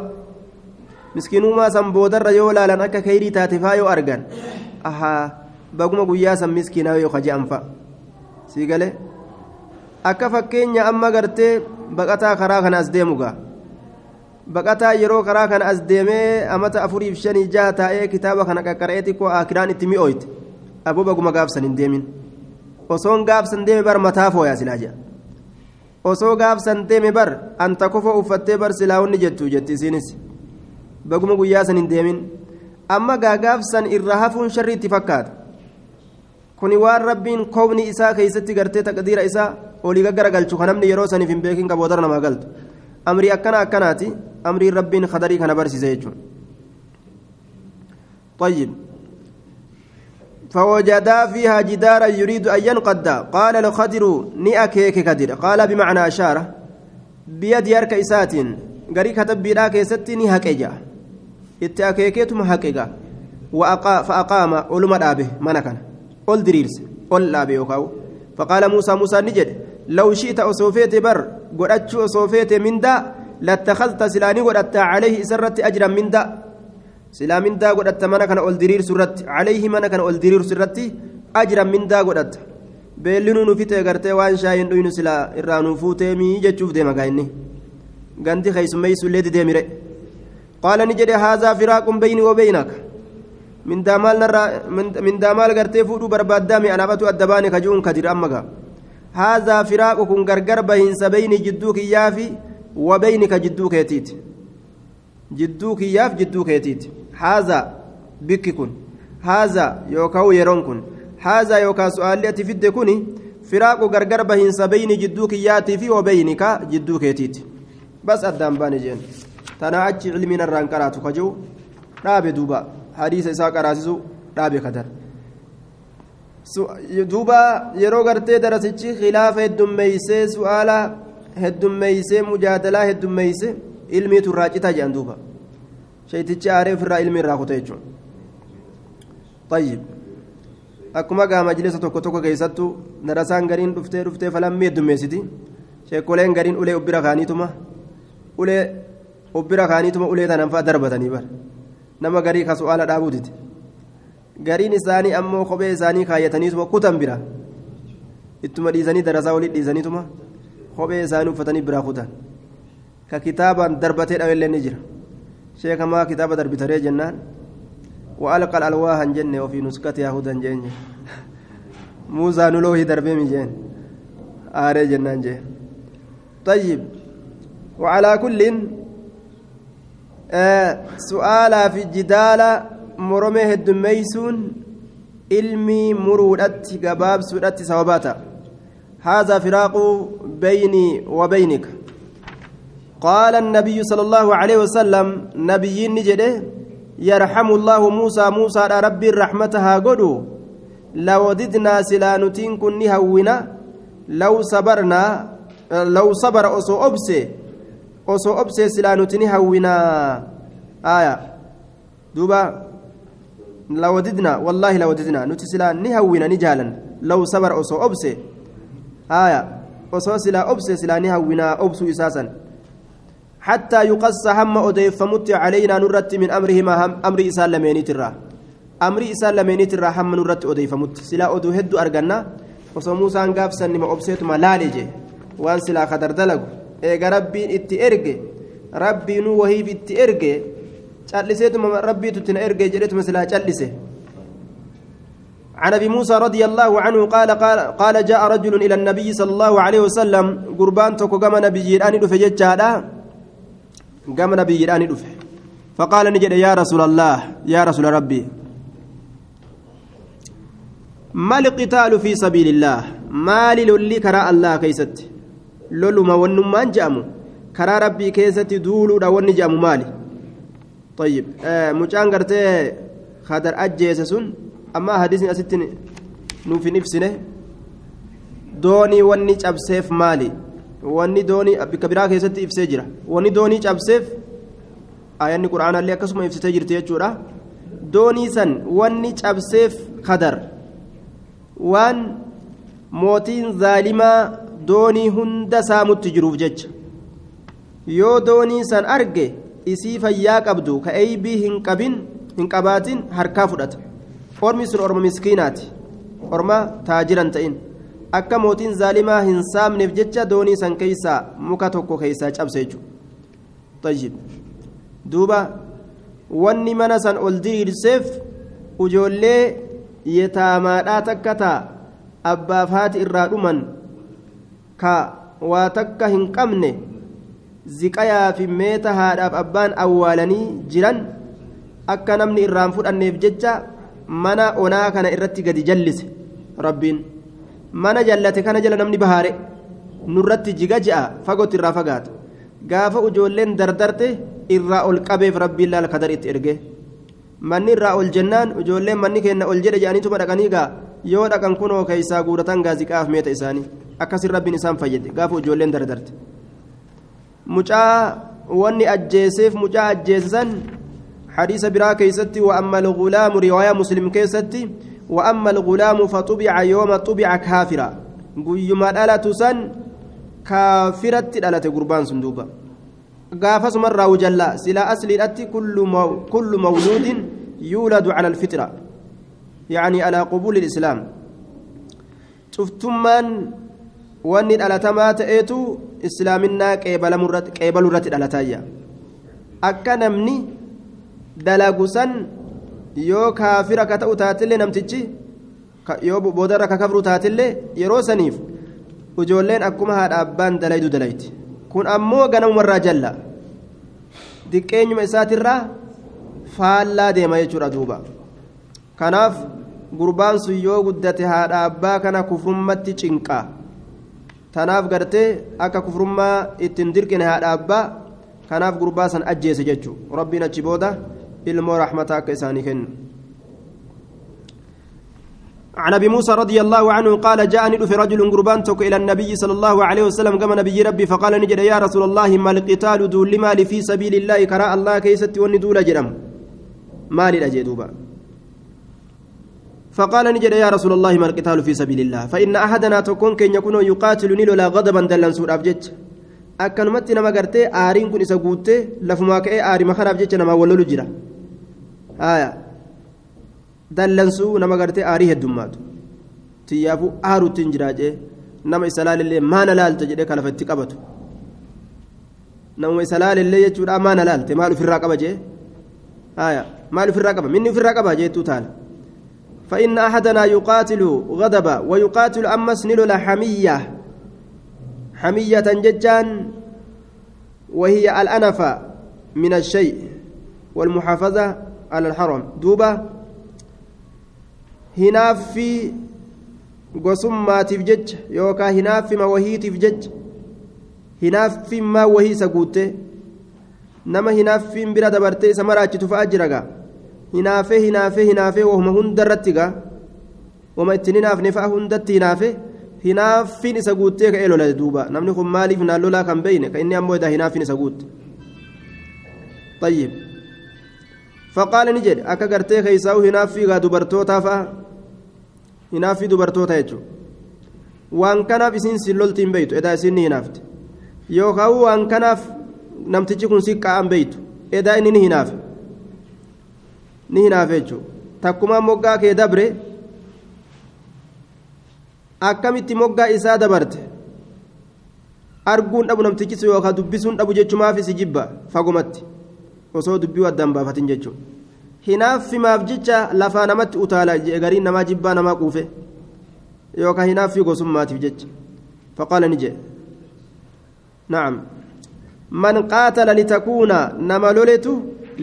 miskiinummaa san boodarra yoo laalan akka kayrii taate faa yoo argan ahaa baguma guyyaa san miskiinaa yoo kaje'an fa'a sii galee? Akka fakkeenya amma gartee baqataa karaa kana as deemu gaa. Baqataa yeroo karaa kana as deemee amata afuriif shanii jaha taa'ee kitaaba kana qaqqara'ee xiqqoo akiraan itti mi'ooyte. Aboo baguma gaafsan hin deemin. Osoon gaafsan deeme bar mataa fooyaa silaa jedha osoo gaafsanteeme bar anta kofa uffattee bar silaa silaawonni jettu jetti isiinis. Baguma guyyaa san hin deemin. Amma gaagaafsan irra hafuun sharri itti fakkaata. Kuni waan rabbiin koobni isaa keessatti gartee taqdiira isaa olii gaggaragalchu kan namni yeroo saniif hin beekin qaboodara namaa galtu. Amrii akkana akkanaati amriin rabbiin kadarii kana barsiise jechuudha. فوجدا فيها جدارا يريد أن ينقض قال الخضر نأكيك كدر. قال بمعنى أشارة بيد يرك إسات غري كتب بلا كيست نهكجا اتأكيكتم هكجا وأقا فأقام علم الآبه منكن. قل دريرس قل الآبه يوكاو. فقال موسى موسى نجد لو شئت أصوفيت بر قرأتش أصوفيت من دا لاتخذت سلاني قرأت عليه سرت أجرا من دا. Silaa mindaa godhatta mana kana ol diriirsu irratti calayhi mana kana ol diriirsu irratti ajran mindaa godhatta. Beellinuu nu fixee gartee waan shaayiin dhuynu silaa irraa nuu fuuteemii jechuuf deema gaa'inni ganti keeysummeeysu illee dideemire qaala ni jedhe haazaa firaaqun beyni wa beynaka mindaa maal mindaa maal gartee fuudhuu barbaaddaa mi anaafatu adda baane kaju'uun kadir amma gaa. Haazaa firaaqu kun gargar bahiinsa beyni jidduu kiyyaa fi wa beynika jidduu keetiiti. Jidduu kiyyaaf jidduu keetiiti haazaa bikki kun haazaa yookaan yeroon kun haazaa yookaan su'aalli ati fidde kuni firaaqu gargar bahiinsa beyni jidduu kiyyaatii fi wabeynika jidduu keetiiti bas addaan baane jeen tanaa achi cilmiin irraan qaraatu kajuu dhaabe duuba hadiisa isaa qaraasisu dhaabe kadar duuba yeroo gartee darasichi khilaafa heddummeeysee su'aala heddummeeysee mujaadalaa heddummeeyse ilmiitu irraa citaa jedhan duuba shaytichi aaree ofirraa ilmi irraa kuta jechuun طيب akkuma gaa majlisa tokko tokko keessattu darasaan gariin dhuftee dhuftee falammii heddummeessiti sheekoleen gariin ulee ubbira kaaniituma ulee ubbira kaaniituma ulee tanan fa'a darbatanii bara nama garii ka su'aala dhaabuutiti gariin isaanii ammoo kophee isaanii kaayyataniituma kutan bira ittuma dhiisanii darasaa olii dhiisaniituma kophee isaanii uffatanii biraa kutan ka kitaabaan darbatee dhawellee ni jira sheekamaa kitaaba darbitaree jennaan وألقى الألواح جنة وفي نسكتها هدى جنة. موسى نلوه دربي من جن آري جنان جن طيب. وعلى كل آه سؤال في الجدال مرمه الدميسون ilmii muruudhatti gabaabsuudhatti sababaata هذا فراق بيني وبينك. قال النبي صلى الله عليه وسلم نبي نجده يرحم الله موسى موسى ربي رحمتها قدو لو وددنا سلانتين كن هونا لو صبرنا لو صبر أسو أبسي أسو أبسي سلانتين هونا آية. دوبا. لوددنا والله لوددنا نتسلا نهونا نجالا. لو صبر أسو أبسي. آية. أسو سلا أبسي سلا نهونا أبسو إساسا. حتى يقص هم أديف فمت علينا نرت من أمرهما هم أمر إسال لميني ترى أمر إسال لميني ترى هم نرت أديف فمت سلا أدو هد أرجنا وصو موسى أنقاف سنما أبسيتما لالجي وأن سلا خدر دلق إيجا ربي إتي إرجي ربي نو وهيب إتي إرجي calliseetuma rabbiitu tina ergee jedhetuma silaa callise عن أبي موسى رضي الله عنه قال قال, قال جاء رجل إلى النبي صلى الله عليه وسلم. قربان توكو قام نبي جيراني ججادا قام نبي جيراني دفه فقال نجد يا رسول الله يا رسول ربي ما القتال في سبيل الله؟ ما للي كرا الله كيست؟ لولو ما ونما جامو كرا ربي كيست دولو دا ون جامو مالي. طيب آه مجان قرتي خادر أجيس سن أما حديثني أستن نوفي نفسنه doonii wanni cabseef maali wanni doonii bikka biraa keessatti ibsee jira. Wanni doonii cabseef ayanni quraanaallee akkasuma ibsitee jirti jechuudha. Doonii san wanni cabseef kadar. Waan mootiin zaalimaa doonii hunda saamutti jiruuf jecha. Yoo doonii san arge isii fayyaa qabdu ka eeybii hin qabin hin qabaatin harkaa fudhata. Ormi sun orma miskiinaati. Orma taajiran ta'in akka mootiin zaalimaa hin saamneef jecha doonii san keeysaa muka tokko keeysaa cabse jechuudha. Duuba wanni mana san ol diriirseef ijoollee yetaamaadhaa takka taa abbaaf haati irraa dhuman ka waa takka hin qabne ziqayaa fi meeta haadhaaf abbaan awwaalanii jiran akka namni irraan fudhanneef jecha mana onaa kana irratti gadi jallise. Rabbiin mana jallate kana jala namni bahaare nurratti jiga je'a fagootti irraa fagaata gaafa ijoolleen dardarte irraa ol qabeef rabbiin laal kadar itti erge manni irraa ol jennaan ijoolleen manni kenna ol jedhe jedhaniituma dhaqanii gaa yoo dhaqan kunoo keeysaa guuratan gaaziqaaf meeta isaanii akkasin rabbiin isaan fayyade gaafa ijoolleen dardarte mucaa wanni ajjeeseef mucaa ajjeesisan حديث برا كيستي وأما الغلام رواية مسلم كيستي وأما الغلام فطبع يوم طبع كافرا. قيما ألا سن كافرة ألا قربان صندوبا قافس مرة وجلا سلا أصل كل, مو كل مولود يولد على الفطرة. يعني على قبول الإسلام. شفتمان wanni dhalatamaa ta'eetu islaaminaa qeebaluu irratti dhalatayya akka namni dalagu san yoo kaafira ka ta'u taatillee namtichi yoo boodarra ka kafru taatillee yeroo saniif ijoolleen akkuma haadha abbaan dalaydu dalayti. Kun ammoo ganamumarraa jalla. Diqqeenyuma isaatirraa faallaa deema jechuudha duuba. Kanaaf gurbaan sun yoo guddate haadha abbaa kana kufrummatti cinqaa. Tanaaf gartee akka kufrummaa ittiin dirqine haadha abbaa kanaaf gurbaa san ajjeese jechuu rabbiin achi booda ilmoo rahmataa akka isaanii kennu عن أبي موسى رضي الله عنه قال جاءني في رجل قربان توك إلى النبي صلى الله عليه وسلم كما نبي ربي فقال نجد يا رسول الله ما القتال دول مال في سبيل الله كراء الله كيست وندول جرم. مال الاجدوبا فقال نجد يا رسول الله ما القتال في سبيل الله. فإن أحدنا تكون كن يكون يقاتل نيلولا غضبا دلن سور أبجج akkanumatti nama gartee aariin kun isa guuttee lafumaa ka'ee aarima kanaaf jecha namaa wallolu jira haya dallansuu nama gartee aarii heddummaatu tiyyaafu aaruutti hin jiraacee nama isa laalillee maana laalta jedhee kan lafatti qabatu namuma isa laalillee jechuudha maana laalte maal ofirraa qaba jee haya maal ofirraa qaba minni ofirraa qaba jeettuu taala فإن أحدنا يقاتل غضبا ويقاتل أمس نلول حمية حمية ججان وهي الأنفة من الشيء والمحافظة على الحرم هناف في gosummaatiif jecha yookaan hinaaffima wahiitiif jecha hinaaffimmaa wahii isa guutte nama hinaaffiin bira dabartee isa maraachitu fa'a jira gaa hinaafee hinaafee hinaafee wahuma hundarratti gaa wama ittiin hinaafne fa'a hundatti hinaafee hinaaffiin isa guuttee ka'ee lola duuba namni kun maaliif naan lolaa kan beeyne ka inni ammoo hinaaffiin isa guutte faqaale ni jedhe akka gartee keeysaa'u hinaaffii gaa dubartootaa fa'a hinaaffii dubartootaa jechuudha waan kanaaf isiin si loltiin beeytu edaa isiin ni hinaafte. Yookaan waan kanaaf namtichi kun si qaa'an beeytu edaa inni ni hinaafe. Ni hinaafe jechuudha takkumaa moggaa kee dabre akkamitti moggaa isaa dabarte? Arguun dhabu namtichis yookaan dubbisuun dhabu jechumaafis jibba fagumatti. Osoo dubbii addaan baafatin jechuudha. hinaaffimaaf jecha lafaa namatti utaala gariin namaa jibbaa namaa quufe yookaan hinaaffii gosummaatiif jecha faqaala ni jedhe na'am man qaatala litakuuna nama loletu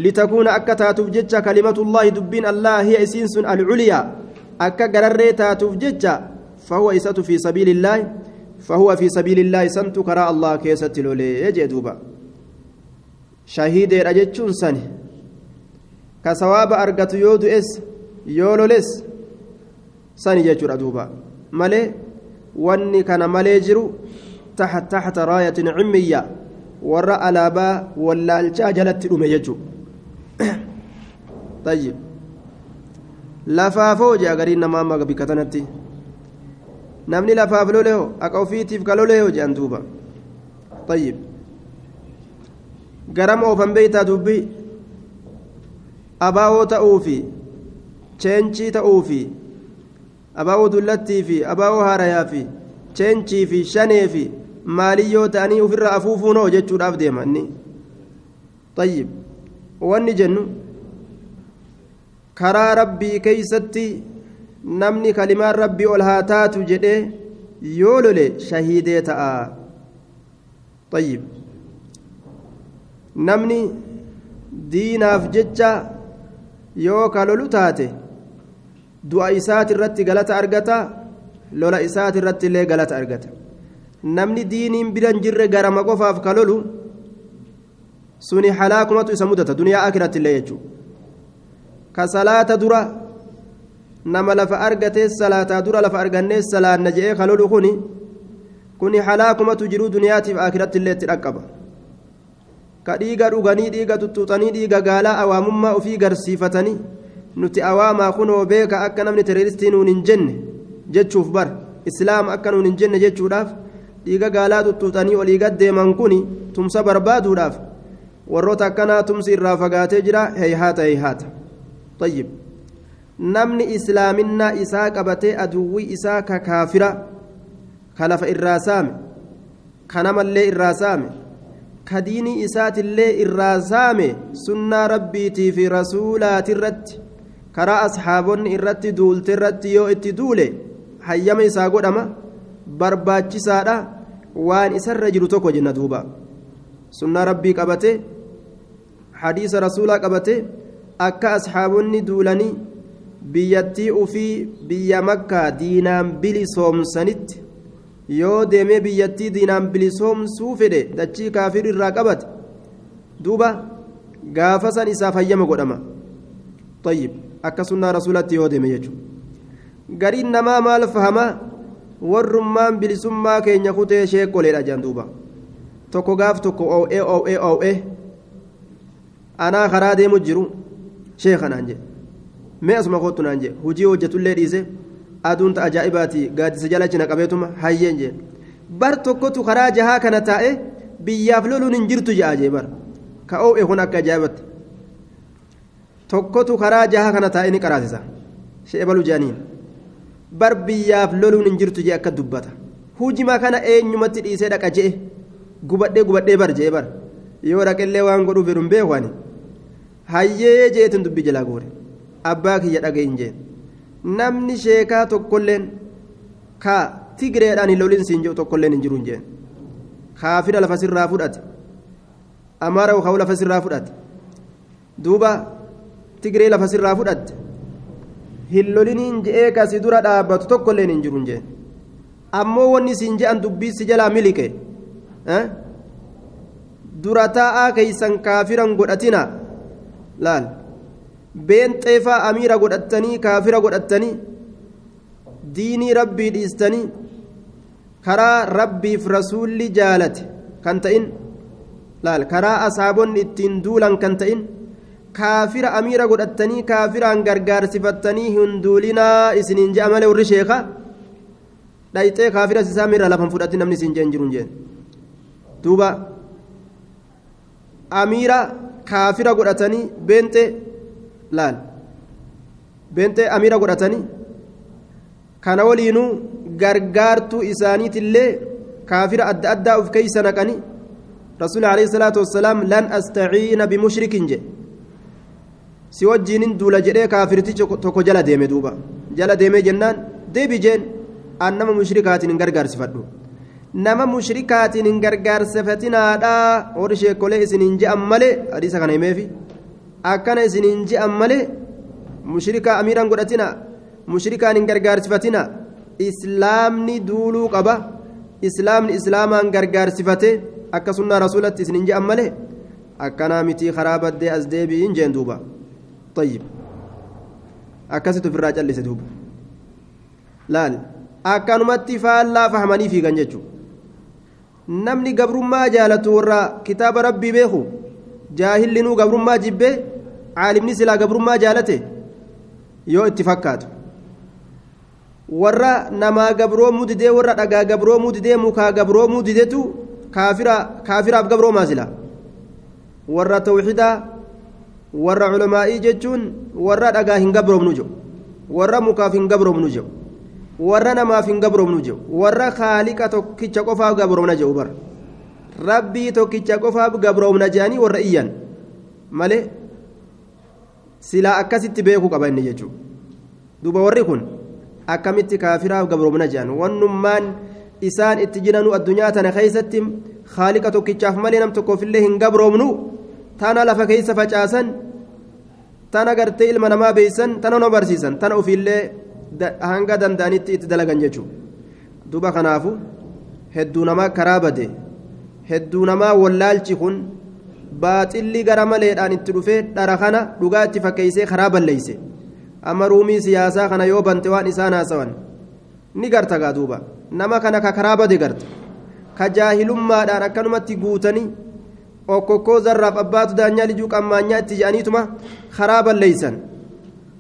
litakuuna akka taatuuf jecha kalimatullaahi dubbiin allah hiya isiin sun alculyaa akka gararree taatuuf jecha fahuwa isatu fi sabiilillaahi fahuwa fi sabiilillaahi santu karaa allah keessatti lolee jee duuba shahiideedha jechuun sani ka sawaaba argatu yoo du'es yoo loles sani jechuudha duuba malee wanni kana malee jiru taxta raayatin cimiyya warra alaabaa wallaalchaa jalatti dhume jechuu طيب lafaafoo jee agariin namaa amma bikka tanatti namni lafaaf loleho akka ofiitiif ka loleho jean duuba طيب garam oofan beeytaa dubbii abaawoo ta'uufi cheenchii ta'uufi abaawoo dullattii fi abaawoo haarayaa fi cheenchii fi shanee fi maaliyyoo ta'anii ofirra afuufuunoo jechuudhaaf deema inni tayyib wanni jennu karaa rabbii keeysatti namni kalimaan rabbii ol haa taatu jedhee yoo lole shahiidee ta'a tayyib namni diinaaf jecha yoo ka lolu taate du'a isaati irratti galata argata lola isaati irratti illee galata argata namni diiniin biran jirre garama qofaaf ka lolu suni halaakumatu isa mudata duniyaa akiratti illee jechuudha ka salaata dura nama lafa argatee salaataa dura lafa argannee salaanna je'ee ka lolu kuni kuni halaakumatu jiruu duniyaatiif akiratti illee itti dhaqqaba. Ka dhiiga dhuganii dhiiga tuttuuxanii dhiiga gaalaa awaamummaa ofii garsiifatanii nuti awaamaa kunoo beeka akka namni teroristii nuun hin jenne jechuuf bar islaama akka nuun hin jenne jechuudhaaf dhiiga gaalaa tuttuuxanii olii gaddeeman kun tumsa barbaaduudhaaf warroota akkanaa tumsi irraa fagaatee jira heeyhaata heeyhaata tayyib. Namni islaaminaa isaa qabatee aduwwii isaa ka kaafira ka lafa irraa saame ka namallee irraa saame ka diinii isaatillee irraa saame sunnaa rabbiitii fi rasuulaati irratti karaa asxaabonni irratti duulte irratti yoo itti duule hayyama isaa godhama barbaachisaadha. Waan isarra jiru tokko jenna duuba. Sunnaa rabbii qabate hadiisa rasuulaa qabate akka asxaabonni duulanii biyyattii ufii biyya makkaa diinaan bilisoomsanitti yoo deemee biyyattii diinaan bilisoomsuu fedhe dachii kaafir irraa qabate duuba gaafa san isaaf hayyama godhama. Tayyib akka sunnaa rasuulatti yoo deeme jechuudha gariin namaa maal fahama warrummaan bilisummaa keenya kutee sheekoleedha jedhan duuba. Tokko gaaf tokko oo'ee oo'ee oo'ee. Anaa karaa deemu jiru sheekanaan jedhe mee asuma kootu naan jedhe hujii hojjetullee dhiise aduun ta'a ajaa'ibaati gaaddisa jalachi na qabeetuma hayyeen jedhe bar tokkotu karaa jahaa kana taa'e biyyaaf loluun hin jirtu ja'a jee bar ka oo'e kun akka ajaa'ibatti tokkotu karaa jahaa kana taa'e ni qaraasisa. Shee balu jedhaniin bar biyyaaf loluun hin jirtu jee akka dubbata. Hujima kana eenyumatti dhiisee dhaqa jee. Gubadhee gubadhee bar jee bar yoo dhaqellee waan godhuuf jedhu hin beekwani hayyee jeetin dubbii jalaa goore. Abbaa kiyya dhagahin jeen namni sheekaa tokkolleen ka tigreedhaan hin lolin siin jiru tokkolleen hin jiru hin jeen kaafira lafa sirraa fudhate amaara ukaa'u lafa sirraa fudhate duuba tigree lafa sirraa fudhatte hin loliniin je'ee kasi dura dhaabbatu tokkolleen hin jiru hin jeen ammoo wanni siin je'an dubbii si jalaa milike dura taa'aa keeysan kaafiran godhatina laal beenxeefaa amiira godhattanii kaafira godhattanii diinii rabbii dhiistanii karaa rabbiif rasuulli jaalate kan ta'in laal karaa asaabonni ittiin duulan kan ta'in kaafira amiira godhattanii kaafiraan gargaarsifattanii hin duulinaa isiniin je'a malee warri sheeka dhayxee kaafira isaa miira lafan fudhatti namni isin jeen jiru jeen. Duuba amiira kaafira godhatanii beenxee laal beenxee amiira godhatanii kana waliinuu gargaartuu isaaniitillee kaafira adda addaa uf keeysa naqanii rasuul alayhi salaatu wassalaam lan astaciina bimushrikin jedhe si wajjiinin duula jedhee kaafirtichi tokko jala deeme duuba. Jala deemee jennaan deebi jeen an nama mushrikaatiin hin gargaarsifadhu nama mushrikaatiin hin gargaarsifatinaadhaa warri sheekolee isiniin je'an malee hadiisa kana himeefi akkana isin hin je'an malee mushrikaa amiiraan godhatina mushrikaan hin gargaarsifatina. Islaamni duuluu qaba. Islaamni islaamaan gargaarsifate akka sunnaa rasuulatti isiniin je'an malee akkanaa mitii karaa baddee as deebi'in jeen duuba. Tayyib. Akkasitti ofirraa callise duuba. Laal. Akkanumatti faallaa fahmanii fiigan jechuudha namni gabrummaa jaalatu warra kitaaba rabbii beeku jaahillinuu gabrummaa jibbee caalimni silaa gabrummaa jaalate? Yoo itti fakkaatu. Warra namaa gabroomuu didee warra dhagaa gabroomuu didee mukaa gabroomuu didetu kaafiraaf gabroomaa sila warra tawxidaa warra culamaa'ii jechuun warra dhagaa hin gabroomnu jedhu warra mukaaf hin gabroomnu jedhu warra namaaf hin gabroomnu jedhu warra kaaliqa tokkicha qofaaf gabroomna jedhu bar rabbii tokkicha qofaaf gabroomna jedhanii warra iyyan. Malee silaa akkasitti beekuu qaba inni jechuudha duuba warri kun akkamitti kaafiraaf gabroomna jedhan wannummaan isaan itti jiranuu addunyaa tana keessatti kaaliqa tokkichaaf malee nam tokkoofillee hin gabroomnu tana lafa keessa facaasan tana gartee ilma namaa beeysan tana nama barsiisan tana ofiillee hanga danda'anitti itti dalagan jechuudha duuba kanaafu hedduu namaa karaa bade hedduu namaa wallaalchi kun baaxilli gara maleedhaan itti dhufee dhara kana dhugaa itti fakkeessee karaa balleeyse amma ruumii siyaasaa kana yoo bante waan isaan haasawan ni garta gaa duuba nama kana ka karaa bade garta ka jaahilummaadhaan akkanumatti guutanii okkokkoo zarraaf abbaatu daanyaa lijuu qammaanyaa itti je'aniituma karaa balleeysan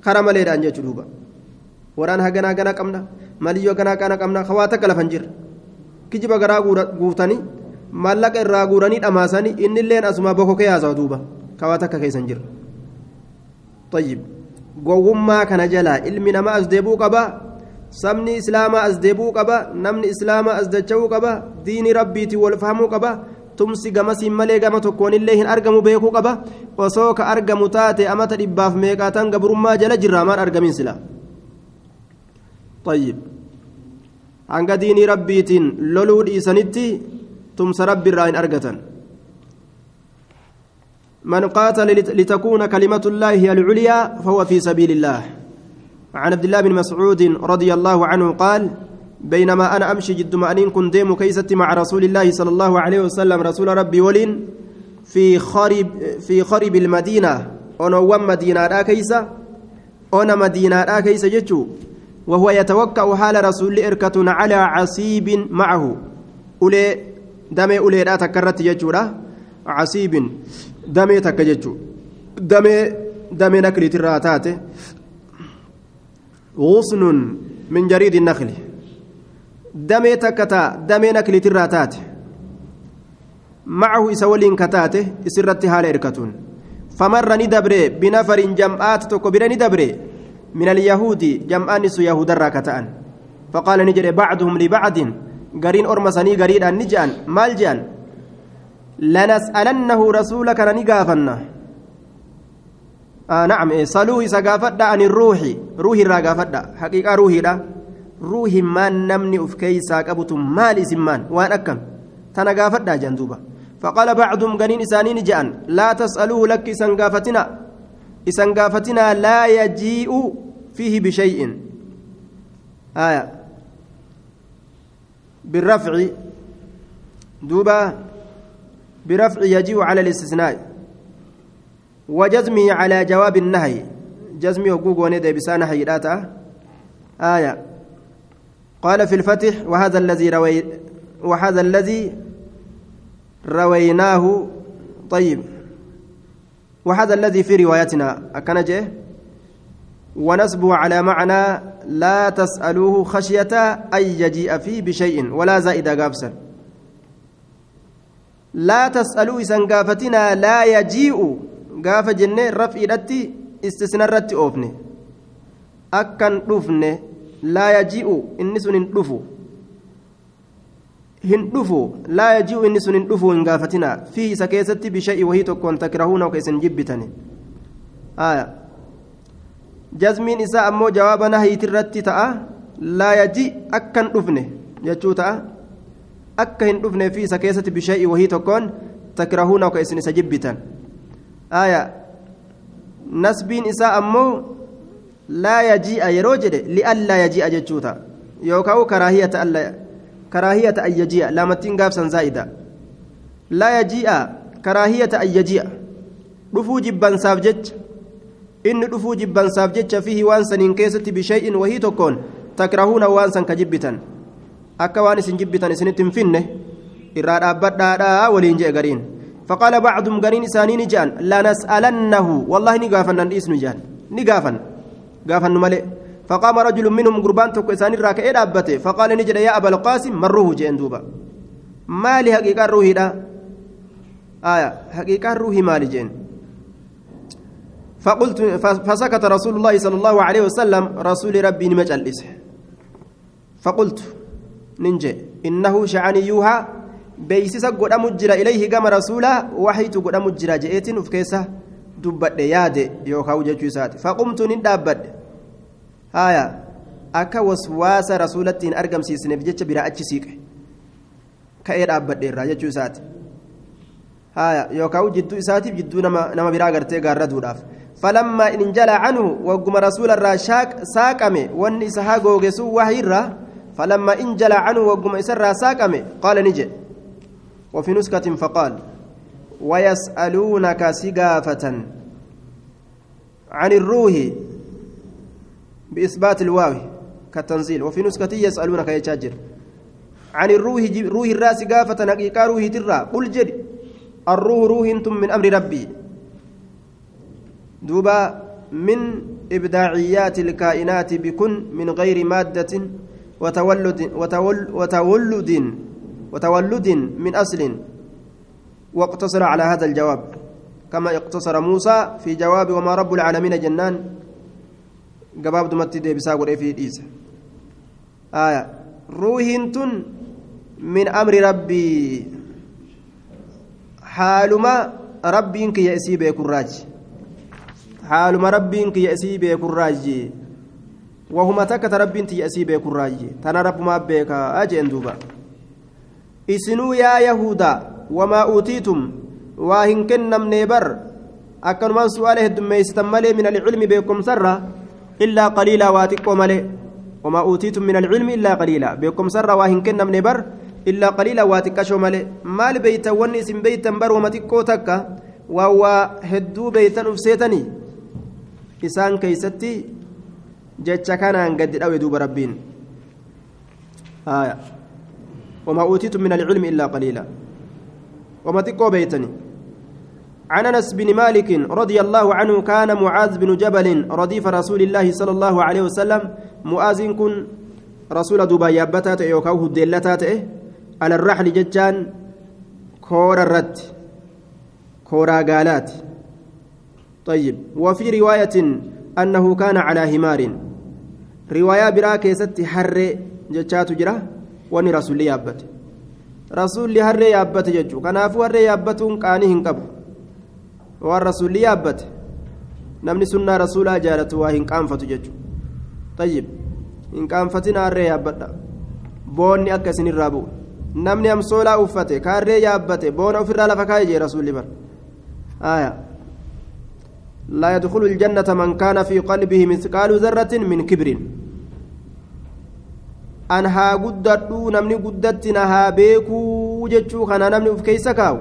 kara maleedhaan jechuu duuba waraan hagana hagana qabna maliyyoo hagana hagana qabna hawaa takka lafan jirra kijiba garaa guutanii maallaqa irraa guuranii dhamaasanii innilleen asuma bokokee haasawa duuba hawaa takka keessan jirra طيب gowwummaa kana jalaa ilmi namaa as deebuu qaba sabni islaamaa as deebuu qaba namni islaamaa as dacha'uu qaba diini rabbiitiin wal fahamuu qaba tumsi gamasiin malee gama tokkoonillee hin argamu beekuu qaba osoo ka argamu taate amata dhibbaaf meeqaatan gabrummaa jala jirraa maan argamin sila طيب hanga diinii rabbiitiin loluu dhiisanitti rabbi irraa hin argatan. من قاتل لتكون كلمة الله هي العليا فهو في سبيل الله عن عبد الله بن مسعود رضي الله عنه قال بينما أنا أمشي جد مأنين كنت ديم كيستي مع رسول الله صلى الله عليه وسلم رسول ربي ولين في خرب في خرب المدينة أنا وم مدينة لا كيسة أنا مدينة لا كيسة جتشو وهو يتوكأ حال رسول إركة على عصيب معه أولي دمي أولي لا تكرت جتشو عصيب damee takka jechuun damee damee nakliitirraa taate. غصن من جريد النخل damee takka taa damee nakliitirraa taate. معه إسولين كتاته إسرت حال إركتون فمر ندبري بنفر جمعات تكبر ندبري من اليهود جمعان سو يهود الراكتان فقال نجري بعضهم لبعض قرين أرمسني قرين النجان مال جان لنسألنه رسولك نقافنا آه نعم صلوه سقافت عن الروح روح الراقافت حقيقة روحي لا روحي ما نمني أفكي ساقبت مال اسمان وان أكم تنقافت جندوبة فقال بعضهم قنين إسانين جأن لا تسألوه لك سنقافتنا إسنقافتنا لا يجيء فيه بشيء آية بالرفع دوبا برفع يجيء على الاستثناء. وجزمه على جواب النهي. جزمي وقوق وندى بسان حيداتا آية. قال في الفتح وهذا الذي روي وهذا الذي رويناه. طيب. وهذا الذي في روايتنا أكنجه؟ ونسبه على معنى لا تسألوه خشية أن يجيء فيه بشيء ولا زائد قابسا لا تسألوا إسان قافتنا لا يجيء gaafa jennee raf'iidhatti istisnarratti oofne akkan dhufne laa yaji'u inni sun hin dhufu hin dhufu laa yaji'u inni sun hin dhufu hin gaafatinaa fi isa keessatti bisha'i wahii tokkoon takrahuuna ka isin jibbitani aya jazmiin isaa ammoo jawaaba nahiitirratti ta'a laa yaji akkan dhufne jechuu ta'a akka hin dhufne fi isa keessatti bisha'i wahii tokkoon takrahuuna ka isin isa jibbitan aya nasbiin isaa ammoo laa yaji'a yeroo jedhe li'allaa yaji'a jechuuta yookaan karaahiyata alla karaahiyata an yaji'a laamattiin gaafsan zaa'ida laa yaji'a karaahiyata an yaji'a dhufuu jibbansaaf jecha inni dhufuu jibbansaaf jecha fihi waan saniin keessatti bishay'in wahii tokkoon takrahuuna waan san ka jibbitan akka waan isin jibbitan isinitti hin finne irraa dhaabbadhaadhaa waliin je'e gariin فقال بعضهم قرين إسانين جان لنسألنه والله نقافن نسن جان نقافن قافن ملئ فقام رجل منهم قربان تك إسان الراكع أبته فقال نجد يا أبا القاسم مروه جين دوبا ما حقيقة روحي دا آية حقيقة روحي مالي جين فقلت فسكت رسول الله صلى الله عليه وسلم رسول ربي نمجل فقلت ننجي إنه شعني يوها beeysisa godhamu jira ilayhi gama rasuulaa waxiitu godhamu jira je'eetiin uf keessa dubbadhe yaade yookaan jechuu isaati faqumtu nin dhaabbadhe haaya akka waswaasa rasuulatti hin argamsiisneef jecha biraa achi siiqe ka'ee dhaabbadhe irraa jechuu isaati haaya yookaan jidduu isaatiif jidduu canhu wagguma rasuularraa saaqame wanni isa haa googesuu wahiirraa falammaa in jala canhu wagguma isarraa saaqame qaala ni jedhe وفي نسكة فقال ويسألونك سقافة عن الروح بإثبات الواو كالتنزيل وفي نسكة يسألونك يتشاجر عن الروح روح الراس قافة حقيقة ترى قل جد الروح روح أنتم من أمر ربي دوبا من إبداعيات الكائنات بكن من غير مادة وتولد وتول وتولد وتولد من أصل واقتصر على هذا الجواب. كما اقتصر موسى في جواب وما رب العالمين جنان. جواب دمت دي بساقر في إيس آية. روحنتن من أمر ربي. حالما ربي إنك يأسي بكراج حالما ربي إنك يأسي بكراج وهما تكت ربي إنك يأسي بكراج تنا رب ما بك أجي أندوبا isinuu yaa yahudaa wamaa uutiitum waa hin kennamne bar akkanumaan su'aala heddummeeysitan malee min alcilmi beekumsarra illaa qaliilaa waa xiqqoo malee wamaa uutiitum min alcilmi illaa qaliilaa beekumsarra waa hin kennamne bar illaa qaliilaa waa xiqqashoo malee maal beeytan wanni isin beeytan bar wama xiqqoo takka waa waa hedduu beeytan uf seetanii isaan keeysatti jecha kanaan gaddi dhawe duuba rabbiin. وما أوتيتم من العلم إلا قليلا وما تقوا بيتني عن أنس بن مالك رضي الله عنه كان معاذ بن جبل رديف رسول الله صلى الله عليه وسلم معاذ كن رسول دبي يابتات يوكاوه الدلتات على الرحل ججان كور الرد كورا قالات طيب وفي رواية أنه كان على همار رواية براكي ست حر ججات جره wani rasuulli yaabbate rasuulli harree yaabbate jechuudha kanaafuu harree yaabbatuun qaanii hin qabu waan rasuulli yaabbate namni sunnaa rasuulaa jaalatu waa hin qaanfatu jechuudha tayyib hin qaanfatina harree yaabbadha boonni akka isinirraa bu'u namni amsoolaa uffate kaarree yaabbate boona ofirraa lafa kaa'e jee rasuulli bara aayaa لا يدخل الجنة من كان في قلبه مثقال ذرة من كبر na haa beekuu jechuu kana namni uf keeysa kaawu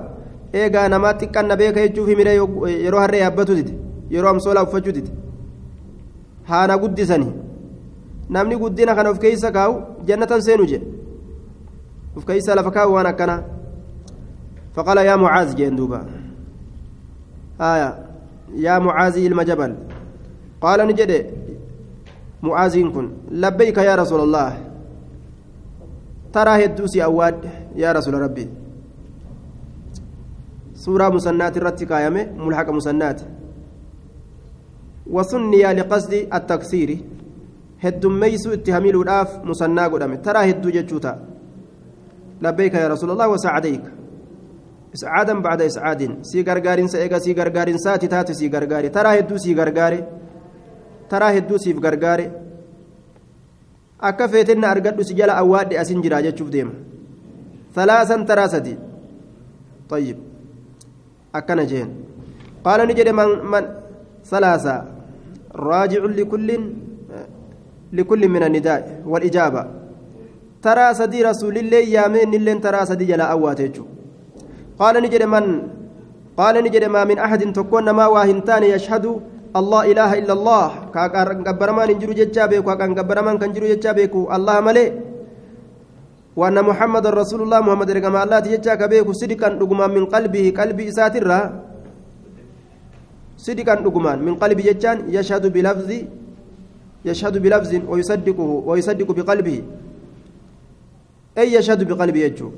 eegaa namaa xiqqanna beeka jechuuf himire yeroo harree yaabbatu dide yeroo amsoolaa uffachuu dide haana guddisanii namni guddina kana uf keeysa kaawu jannatan seenu jedhe uf keeysa lafa kaawu waan akkana فقال يا معاذ جين دوبا آية يا معاذ المجبل قال نجد. معاذ كن. لبيك يا رسول الله. ترى هدوسي أواد. يا رسول ربي. سورة مسنات الرتي قايمة ملحق مسنات. وسني لقصد التكسير. هدميس اتهامي الأف مسنا قدامي ترى هدو جتشوتا. لبيك يا رسول الله وسعديك. إسعادا بعد إسعاد سي غرغارين سيغا سي غرغارين ساتي تاتي سي غرغاري ترى هدو سي غرغاري ترى هدو سي غرغاري akka feetenna argadhu si jala awwaadhe asin jira jechuuf deema. Thalaasan taraa sadi. طيب أكن جين قال نجد من من ثلاثة راجع لكل لكل من النداء والإجابة ترى سدي رسول الله يامين اللين ترى سدي جلا أواتيجو قال نجد من؟ قال نجد ما من أحد تكون ما واهنتان يشهد الله إله إلا الله. كاكان قبرمان انجرو جتشا بيكو كاكان قبرمان كنجرو جتشا بيكو. الله ملي. وأن محمد رسول الله محمد رقم الله جتشا كبيكو. صدقا رقما من قلبه قلبي ساترا صدقا رقما من قلبه جتشان يشهد بلفظ يشهد بلفظ ويصدقه ويصدق بقلبه. أي يشهد بقلبه يجو؟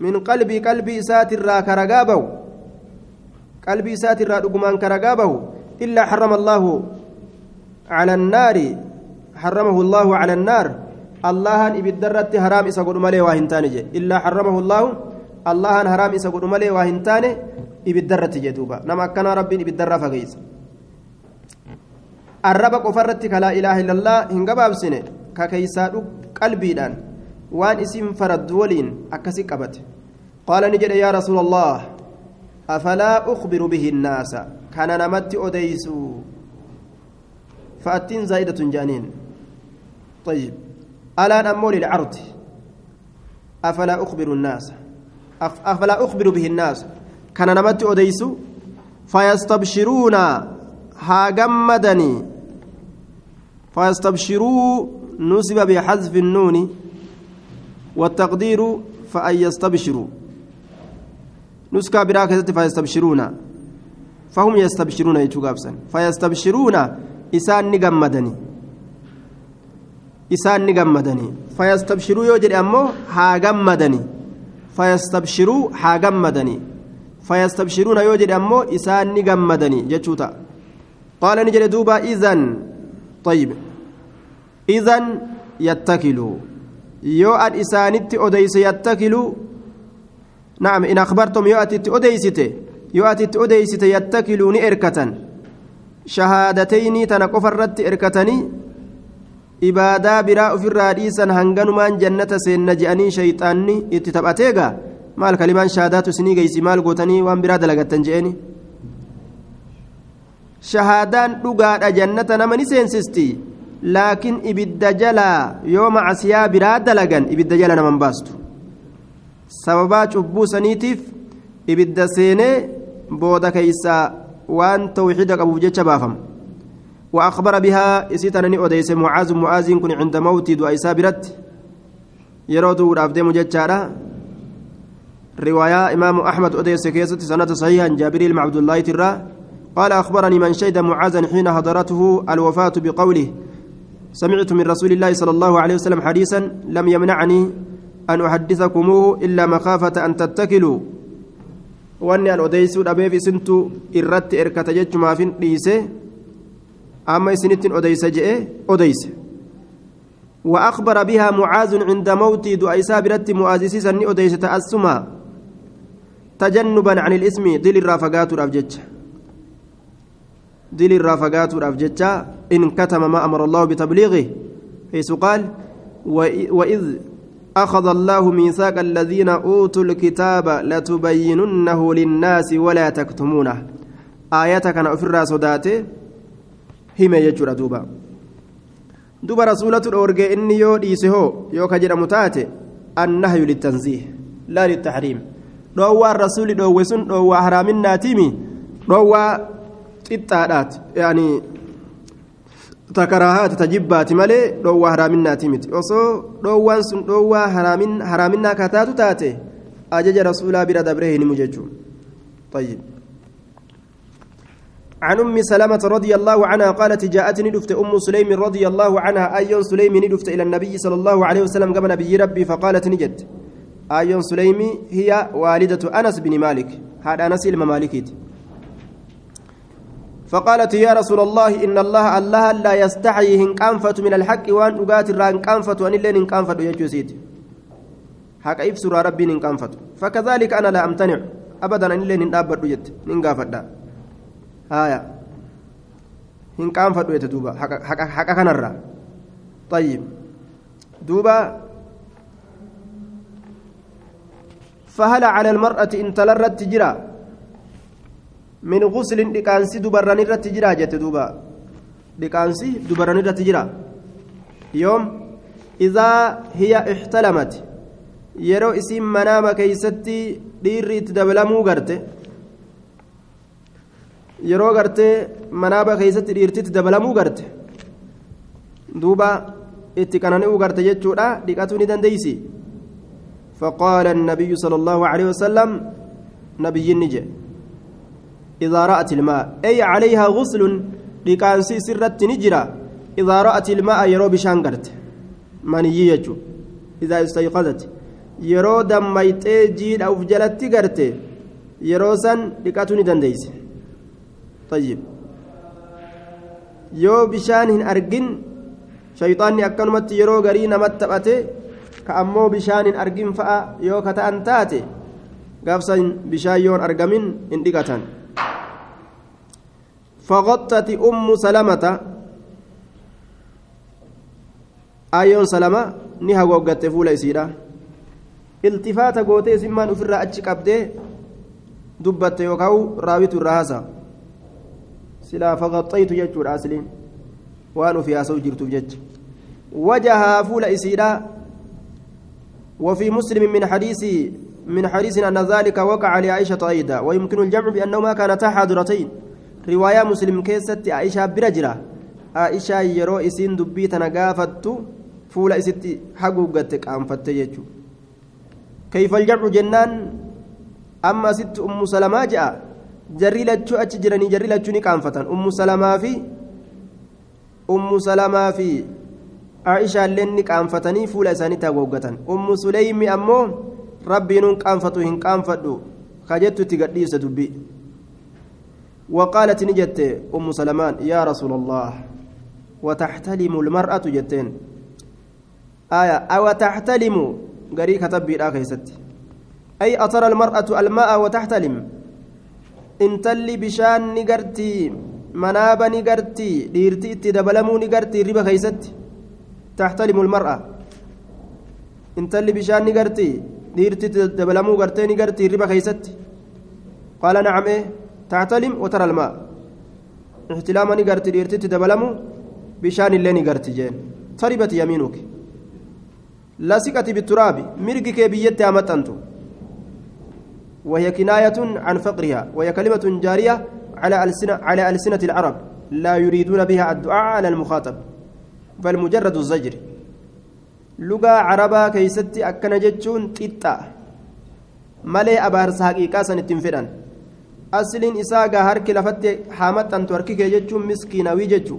من قلبي قلبي ساترا كرقابه قلبي ساترا رقما كرقابه إلا حرم الله على النار. حرمه الله على النار. الله إبدرت حرام إسا قد ملي واهنتان إلا حرمه الله. الله حرام إسا قد ملي واهنتان إبدرت جدوبا نما كان ربي إبدر فقيس. الرب قفرت لا إله إلا الله. هنقباب سنة. ككيسا قلبي وان اسم فرد ولين أكسي قبت قال نجد يا رسول الله أفلا أخبر به الناس كان نمت أديسو فأتين زائدة جانين طيب ألا نمول العرض أفلا أخبر الناس أفلا أخبر به الناس كان نمت أديسو فيستبشرون هاجمدني فيستبشروا نسب بحذف النون والتقدير فأن يستبشروا نسكا براكزة فيستبشرون فهم يستبشرون يتوغابسا فيستبشرون إسان نغمدني إسان نغمدني فيستبشروا يوجد أمو هاغمدني فيستبشروا هاغمدني فيستبشرون يوجد أمو إسان نغمدني جتشوتا. قال نجد دوبا إذن. طيب. إذن يتكلوا. يو أن إسانت أديس يتكلوا نعم إن أخبرتم يو أتت أديسته yoo ati itti odeysite yattakiluu ni erkatan shahaadateynii tana qofa irratti erkatanii ibaadaa biraa ofirraa dhiisan hanganumaan jannata seenna je'anii shayxaanni itti taphateegaa maal kalimaan shahaadaatu isinii geeysi maal gootanii waan biraa dalagattan je'eni shahaadaan dhugaadha jannata nama ni seensisti laakiin ibidda jalaa yoo macasiyaa biraa dalagan ibidda jala naman baastu sababaa cubbuu saniitiif ibidda seenee booda keeysaa waan tawxiida qabuuf jecha baafama وأخبر بها إسيتنني أديس معاذ. معاذ كن عند موتي دعاء سابرت يرودو رافدي مجتشارا رواية إمام أحمد أديس كيسة سنة صحيحا. جابريل مع عبد الله ترى. قال أخبرني من شهد معاذا حين حضرته الوفاة بقوله سمعت من رسول الله صلى الله عليه وسلم حديثا لم يمنعني أن أحدثكموه إلا مخافة أن تتكلوا. wanni an odeysuu dhabeef isintu irratti erkata jechumaafin dhiise amma isinittin odeysa je'e odeyse وأخبر بها معاذ عند موت دعيسا برت مؤازسيسا أديس تأسما. تجنبا عن الإسم دل الرافقات الأبجج دل الرافقات والأفجتشا إن كتم ما أمر الله بتبليغه حيث قال وإذ أخذ الله ميثاق الذين أوتوا الكتاب لتبيننه للناس ولا تكتمونه آياتك أنا أفر صداته duuba duba rasuulatu dhoorgee inni yoo dhiise hoo yoo ka jedhamu taate annahyu littanziih laa littaxriim dhoowwaan rasuuli dhoowwe sun dhoowwaa haraaminnaatiimi dhoowwaa xixxaadhaati yaani takaraahaati tajibbaati malee dhoowwaa haraaminnaati miti osoo dhoowwaan sun dhoowwaa haraaminaa kataatu taate ajaja rasuulaa bira dabree hinimu jechuun طيب عن أم سلمة رضي الله عنها قالت جاءتني دفت أم سليم رضي الله عنها أيون سليم ندفت إلى النبي صلى الله عليه وسلم قبل نبي ربي فقالت نجد أيون سليم هي والدة أنس بن مالك هذا أنس الممالكيت فقالت يا رسول الله إن الله الله لا يستحي هنكانفة من الحق وأن أقات هنكانفة وأن اللين هنكانفة يجوزيت حق إفسر ربي هنكانفة. فكذلك أنا لا أمتنع أبدا أن اللين هنكانفة يجت هنكانفة haya hin qaanfadhu jette duuba haqa kanarra طيب. دوبا. فهل على المرأة إن تلرت تجرى من غسل دكانسي دبراني رت تجرى جت دوبا دكانسي دبراني رت تجرى يوم إذا هي احتلمت يرو اسم منام كيستي ديري تدبلمو غرته yeroo gartee manaaba keessatti dhiirtitti dabalamuu garte. Duuba itti qanani'uu garte jechuudha. Dhiqatuu ni dandeeysi. فقال النبي صلى الله عليه وسلم نبي نجي إذا رأت الماء أي عليها غسل لكانسي سرت نجرة إذا رأت الماء يرو بشانقرت منيي إذا استيقظت يرو دميتي جيد أو فجلت قرت يرو سن لكاتوني دنديس طيب yeroo garii namatti taphate ka ammoo bishaan hin argin fa'a yoo ka ta'an taate gaafsan bishaan yoon argamin hin dhiqatan فغطت أم سلمة. آيون سلمة نها وقت فول إسيرا التفات قوتي سمان أفر أتشك أبدي دبت يوكاو راويت الرهاسة. faqaxxaytu jechuudha asliin waan ofii haasa'u jirtuuf jecha وجهها فول إسيرا وفي مسلم من حديث من حديث أن ذلك وقع لعائشة أيضا. ويمكن الجمع بأنهما كانتا حاضرتين riwaayaa muslim keessatti aishaa bira jira. Aishaa yeroo isiin dubbii tana gaafattu fuula isitti haguuggatte qaanfatte jechuudha. Kayfal jarru jennaan? Amma asitti ummu salamaa je'a jarri lachuu achi jiranii jarri lachuu ni qaanfatan. Ummu salamaa fi ummu salamaa fi aishaallee ni qaanfatanii fuula isaaniitti haguuggatan. Ummu suleymi ammoo rabbiinuun qaanfatu hin qaanfadhu. Kajettu itti gadhiise dubbii. وقالت نجت أم سلمان يا رسول الله وتحتلم المرأة جتين آية أو تحتلم قري كتب بالآخر أي أترى المرأة الماء وتحتلم intalli bishaan ni gartii manaaba ni gartii dhiirti itti dabalamuu ni gartii riba keeysatti taxtalimu lmar'a intalli bishaan ni gartii dhiirti itti dabalamuu gartee ni gartii e garti dhiirti itti dabalamu bishaan illee ni garti jeen taribat yamiinuki lasiqati bituraabi mirgi kee biyyatti haa maxxantu وهي كناية عن فقرها وهي كلمة جارية على ألسنة على ألسنة العرب لا يريدون بها الدعاء على المخاطب بل مجرد الزجر لغة عربا كيستي أكن جتشون تيتا مالي أبارس حقيقة سنتنفران أصلين إساقا هرك لفت حامت أن تركيك جتشون مسكينوي جتشو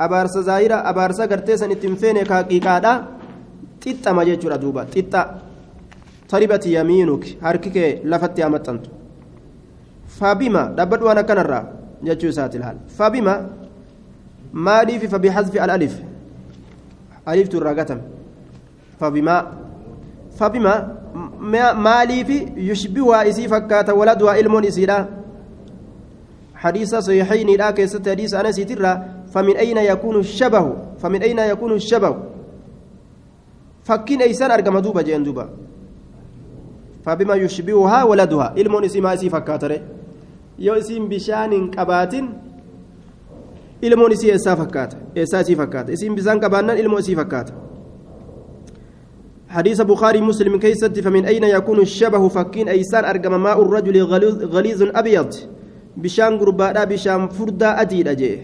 أبارس زاهرة أبارس قرتي سنتنفين كحقيقة تيتا ما جتشو دوبا تيتا تربت يمينك هركك لفت يا متنت فبما دبد وأنا كنرا جاتشو سات الحال فبما مالي في فبحذف الالف الف تراغتم فبما فبما مالي في يشبه اسي فكات ولدها علم اسيدا حديث صحيحين لا كيست حديث أنس ترى فمن أين يكون الشبه فمن أين يكون الشبه فكين أيسان أرقم دوبا جين دوبا فبما يشبهها ولدها ilmoon isii maa isii fakkaatare yoo isiin bishaan hin qabaatin ilmoon isii eessaa fakkaata eessaa isii fakkaata isiin bishaan qabaannan ilmoo isii fakkaata حديث بخاري مسلم كيست فمن أين يكون الشبه فكين أيسان أرقم ماء الرجل غليظ أبيض؟ بشان قربادا بشان فردا أديد أجيه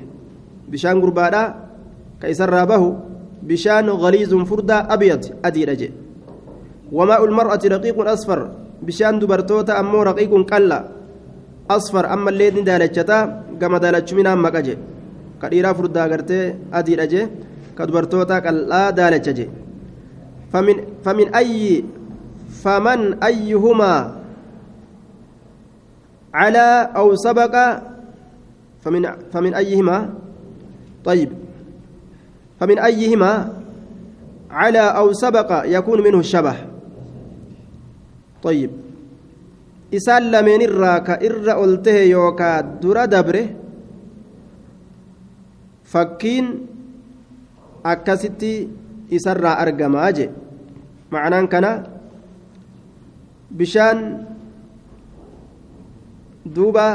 بشان قربادا كيسر رابه. بشان غليظ فردا أبيض أديد أجيه وماء المرأة رقيق أصفر. بشان دبرتوتا أمو رقيق كلا. أصفر أما الليل دالتشتا كما دالتش من أما كجي كديرا فردا أديد أجيه كدبرتوتا كلا دالتشجي فمن فمن أي فمن أيهما على أو سبق فمن فمن أيهما؟ طيب. فمن أيهما على أو سبق يكون منه الشبه؟ طيب. isaan lameen irraa ka irra ol tahe yookaa dura dabre isarraa argamaa je macnaan kana bishaan duuba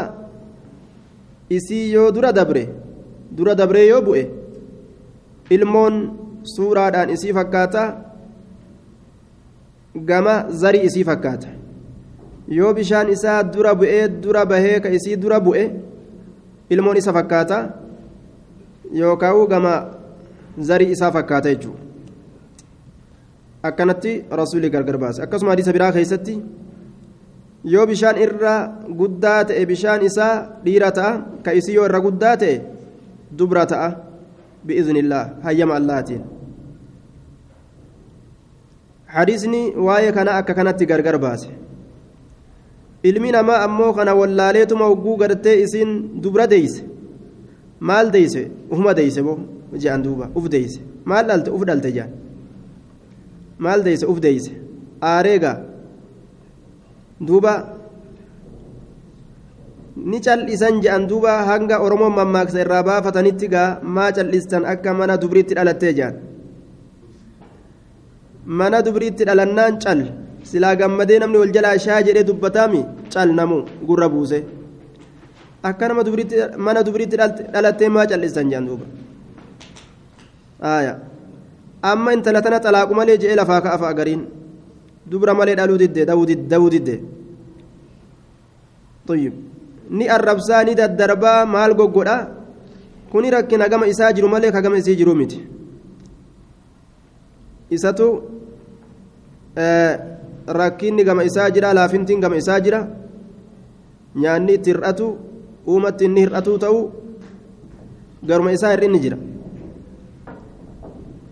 isii yoo dura dabre dura dabree yoo bu'e ilmoon suuraadhaan isii fakkaata gama zarii isii fakkaata yoo bishaan isaa dura bu'ee dura bahee ka isii dura bu'e ilmoon isa fakkaata yookaan gama zarii isaa fakkaata jechuudha akkanatti rasuulli gargar baase akkasuma hadiisa biraa keessatti yoo bishaan irra guddaa ta'e bishaan isaa dhiira ta'a ka isii yoo irra guddaa ta'e dubra ta'a bi'iznillaa hayyama allahaatiin hadiisni waa'ee kana akka kanatti gargar baase ilmi namaa ammoo kana wallaaleetuma hogguu gartee isiin dubra deeyse maal deeyse ufuma deeyse boo je'an duuba uf deeyse maal dhalte uf dhalte je'an maal deeyse uf deeyse aareega duuba ni cal'isan je'an duuba hanga oromoon mammaaksa irraa baafatanitti gaa maa cal'istan akka mana dubriitti dhalattee je'an mana dubriitti dhalannaan cal silaa gammadee namni wal jalaa shaa jedhee dubbataami cal namu gurra buuse akka nama mana dubriitti dhalattee maa cal'isan je'an duuba aayaa amma intala tana xalaaqu malee je'ee lafaa kaa ka'afa gariin dubra malee dhaluu didde dawuu didde. Ni arrabsaa ni daddarbaa maal goggodha kuni rakkina gama isaa jiru malee kagama isii jiru miti. Isatu rakkinni gama isaa jira laafintiin gama isaa jira. Nyaanni itti hir'atu uumatti inni hir'atuu ta'u garuma isaa hir'inni jira.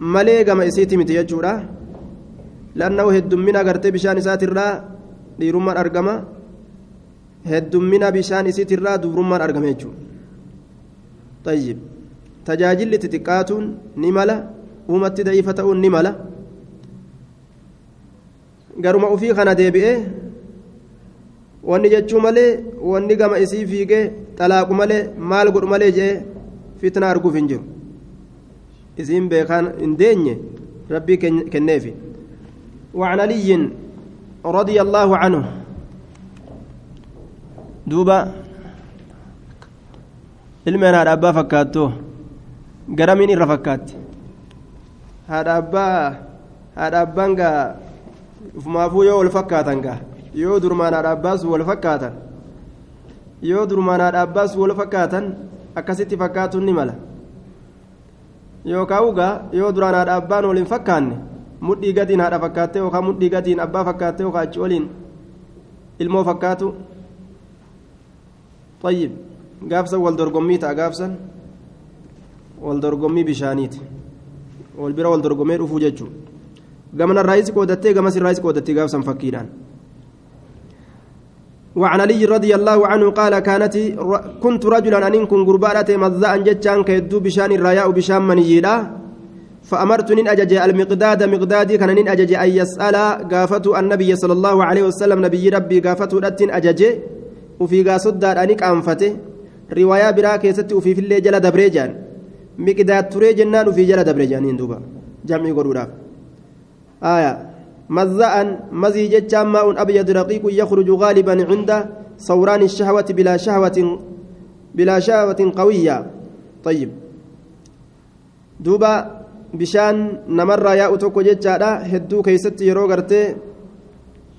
Malee gama isiiti miti jechuudha. Lannahu heddummina agartee bishaan isaatirraa dhiirummaan argama. Heddummina bishaan isiitirraa dubrummaan argama jechuudha. Tajaajilli xixiqqaatuun ni mala uumatti da'iifa ta'uun ni mala. Garuma ufii kana deebi'ee wanni jechuu malee wanni gama isii fiigee xalaaqu malee maal godhu malee jee fitna arguuf hin jiru isiin beekaan hin deenye rabbii kenneefi وعن علي رضي الله عنه دوبا ilmeen haadha abbaa fakkaattu garamiin irra fakkaatti haadha abbaa haadha abbaan gaa ufumaafuu yoo wal fakkaatan gaa yoo durmaan haadha abbaas wal fakkaatan yoo durmaan haadha abbaas wal fakkaatan akkasitti fakkaatuun ni mala yookaan ugaa yoo duraan haadha abbaan waliin fakkaanne mudhii gadiin haadha fakkaatte yookaan mudhii gadiin abbaa fakkaatte yookaan achi waliin ilmoo fakkaatu. Tayyib gaafsan wal dorgommii ta'a gaafsan wal dorgommii bishaaniiti. Wal bira wal dorgommee dhufuu jechuudha gamanarraayis qoodattee gamas irraayis qoodattee gaafsan fakkiidhaan. وعن علي رضي الله عنه قال كانت كنت رجلا أن كن قربانة مذاء جتان كيدو بشان الرياء بشان منيدا فأمرت نين أجج المقداد مقدادي كان نين أجج أن يسأل قافة النبي صلى الله عليه وسلم نبي ربي قافة رتين أجج. وفي قاسد أنك أنفته. riwaayaa biraa keessatti ufiifillee jala dabree jaan miqdaad turee jennaan ufii jala dabree jaaniin duuba jam'ii godhuudhaaf آية. مزاء مزي جتشا ماء أبيض رقيق يخرج غالبا عند صوران الشهوة بلا شهوة بلا شهوة قوية. طيب. دوبا بشان نمر يا أتوكو جتشا هدو كيست يرو غرتي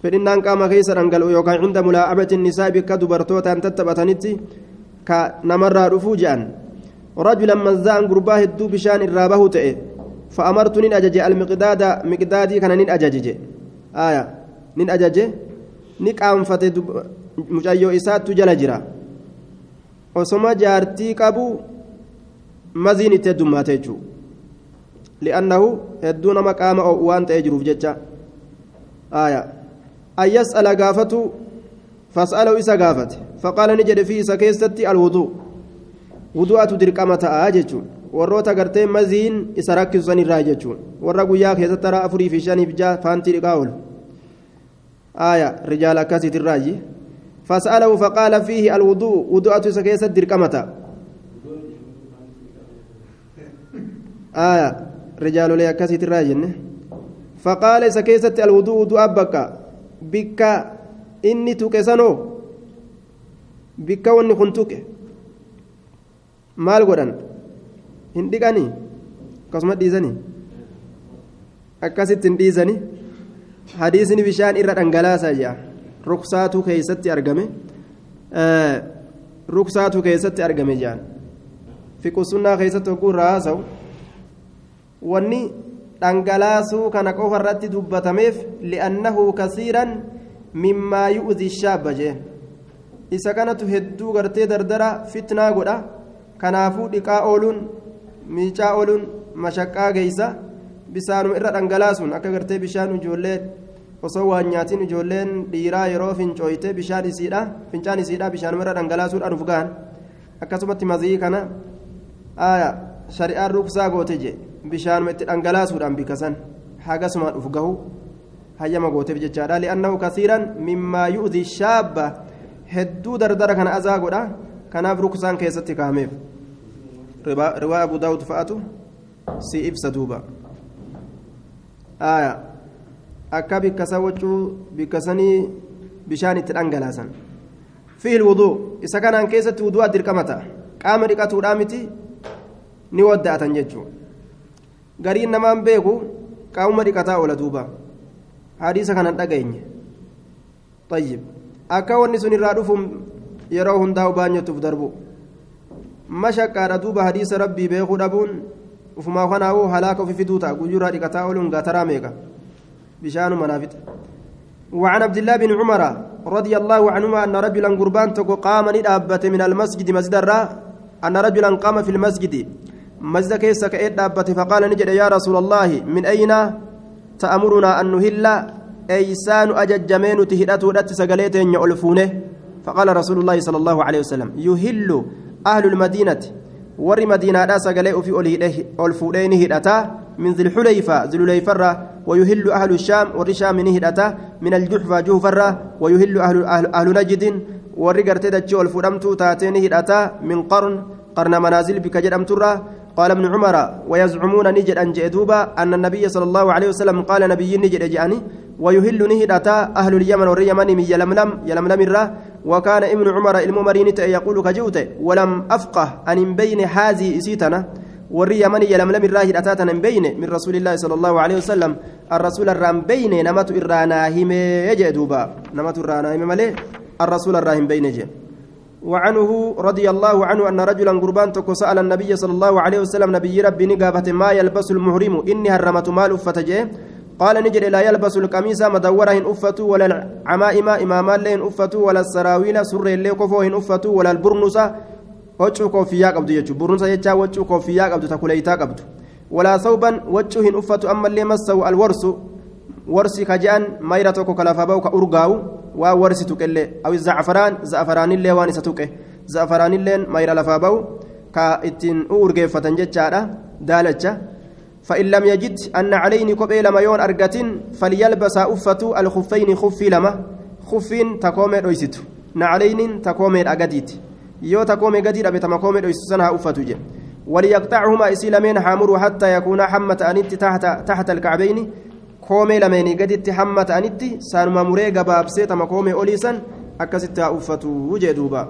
فإنان قام كيسر أنقل يوكا عند ملاعبة النساء بك دبرتوتا تتبتنتي كنمر رفوجا. رجلا مزاء قرباه هدو بشان الرابه تئه فأمرت نين أجج المقداد مقدادي كان نين أجج آية نين أجج نقام فتي مجايو إسات جل جرا osoma jaartii qabu maziin itti heddummaate jechuudha li'annahu hedduu nama qaama waan ta'ee jiruuf jecha aayaa ayyas ala gaafatu fas'alahu isa gaafate faqaala ni jedhe fi isa keessatti alwuduu wudu'atu warroota gartee maziin isa rakkisu san irraa jechuudha warra guyyaa keessatti taraa afurii fi shaniif jaa faantii dhiqaa oolu aayaa rijaala akkasiitirraayi. فسأله فقال فيه الوضوء وضوءة سكيسة دركمة آية رجال لي أكاسيت الراجن فقال سكيسة الوضوء وضوء أبك بك إني تكسنو بك واني كنتك maal godhan hin dhiqanii akkasuma dhiisanii akkasitti hin dhiisanii hadiisni bishaan irra dhangalaasaa jira ruksaatu keessatti argame ruksaatu keessatti argame jaan fiqusunnaa keessatti hogguu irraa haasa'u wanni dhangalaasuu kana qofa irratti dubbatameef li'annahu kasiiran mimmaa yu'zi shaabba jeen isa kanatu hedduu gartee dardara fitnaa godha kanaafuu dhiqaa ooluun miicaa ooluun mashaqqaa geeysa bisaanuma irra dhangalaasuun akka gartee bishaan ijoollee osoo waan nyaatiin ijoolleen dhiiraa yeroo fincooyte bishaan isiidha fincaan isiidha bishaanuma irra dhangalaasuudhaan uf gahan akkasumatti mazii kana shari'aan ruksaa goote je bishaanuma itti dhangalaasuudhaan bikasan hagasumaan uf gahu hayyama gooteef jechaadha li'annahu kasiiran mimmaa yu'zi shaabba hedduu dardara kana azaa godha kanaaf ruksaan keessatti kaameef riwaayaa abu daawud fa'aatu si ibsa duuba aayaa akka bikkasaa wachuu bikkasanii bishaan itti dhangalaasan. Fi'il wuduu isa kanaan keessatti wuduu'a dirqama ta'a. Qaama dhiqatuudhaa miti ni wadda'atan jechuudha gariin namaan beeku qaamuma dhiqataa oola duuba. Hadiisa kanan dhageenye xayyib akka wanni sun irraa dhufuun yeroo hundaa'u baanyotuuf darbu. Mashaqaadha duuba hadiisa rabbii beekuu dhabuun ufumaa kanaa'uu halaaka ofi fiduu ta'a guyyuuraa dhiqataa ooluun gaataraa meeqa بشان منافت. وعن عبد الله بن عمر رضي الله عنهما أن رجلا قربان تكو قام ندابت من المسجد مسجد الرا. أن رجلا قام في المسجد. مسجد كيس كأيد دابت فقال نجد يا رسول الله من أين تأمرنا أن نهل؟ أيسان أجج جمين تهدأت ودت سقليت يعلفونه فقال رسول الله صلى الله عليه وسلم يهل أهل المدينة ور مدينة سقلي في ألفولين هدأتا من ذي الحليفة ذي الحليفة ويهل أهل الشام والرشام نهدأتا من الجحفة جوفرة ويهل أهل, أهل, أهل نجد ورقرت دجو الفرمت تاتين هدأتا من قرن قرن منازل بك جرم ترى قال ابن عمر ويزعمون نجد أن جئدوبا أن النبي صلى الله عليه وسلم قال نبي نجد جاني ويهل نهدأتا أهل اليمن واليمن من يلملم يلملم الرا وكان ابن عمر الممرين يقول كجوت ولم أفقه أن بين هذه إسيتنا warri yamanii yalamlam irraa hidhataatan hin beyne min rasuulillaahi sala allahu alehi wasalam arrasuula irraa hin beyne namatu irraa naa himee jee duuba namatu irraa naa hime وعنه رضي الله عنه أن رجلا قربان تكو سأل النبي صلى الله عليه وسلم نبي ربي نقابة ما يلبس المحرم؟ إني هرمت مال أفتجه. قال نجد لا يلبس القميص مدورة أفتو ولا العمائم إماما لين أفتو ولا السراويل سر اللي كفوهن أفتو ولا البرنس waccuu koofiyyaa qabdu jechuudha burrunsa jechaa waccuu koofiyyaa qabdu takuleeytaa qabdu walaa sawban waccuu hin uffatu ammallee massawu alwarsu warsi ka je'an mayra tokko ka lafa ba'u ka urgaa'u waa warsi tuqellee awi zacfaraan zacfaraanillee waan isa tuqe zacfaraanilleen mayra lafaa ba'u ka ittiin urgeeffatan jechaadha daalacha فإن لم يجد أن عليني كوبي لما يون أرجتين فليلبس أفتو الخفين خفي لما خفين تكومي رويستو نعلين تكومي أجديت gadii dhabe tama koomee dhoysu sana haa uffatu jedhe وليقطعهما إسي لمن حامر حتى يكون حمة أنت تحت تحت الكعبين كومي لمن قدت حمة أنت سانما مريقا بابسيت ما كومي أوليسا أكست أفتو وجدوبا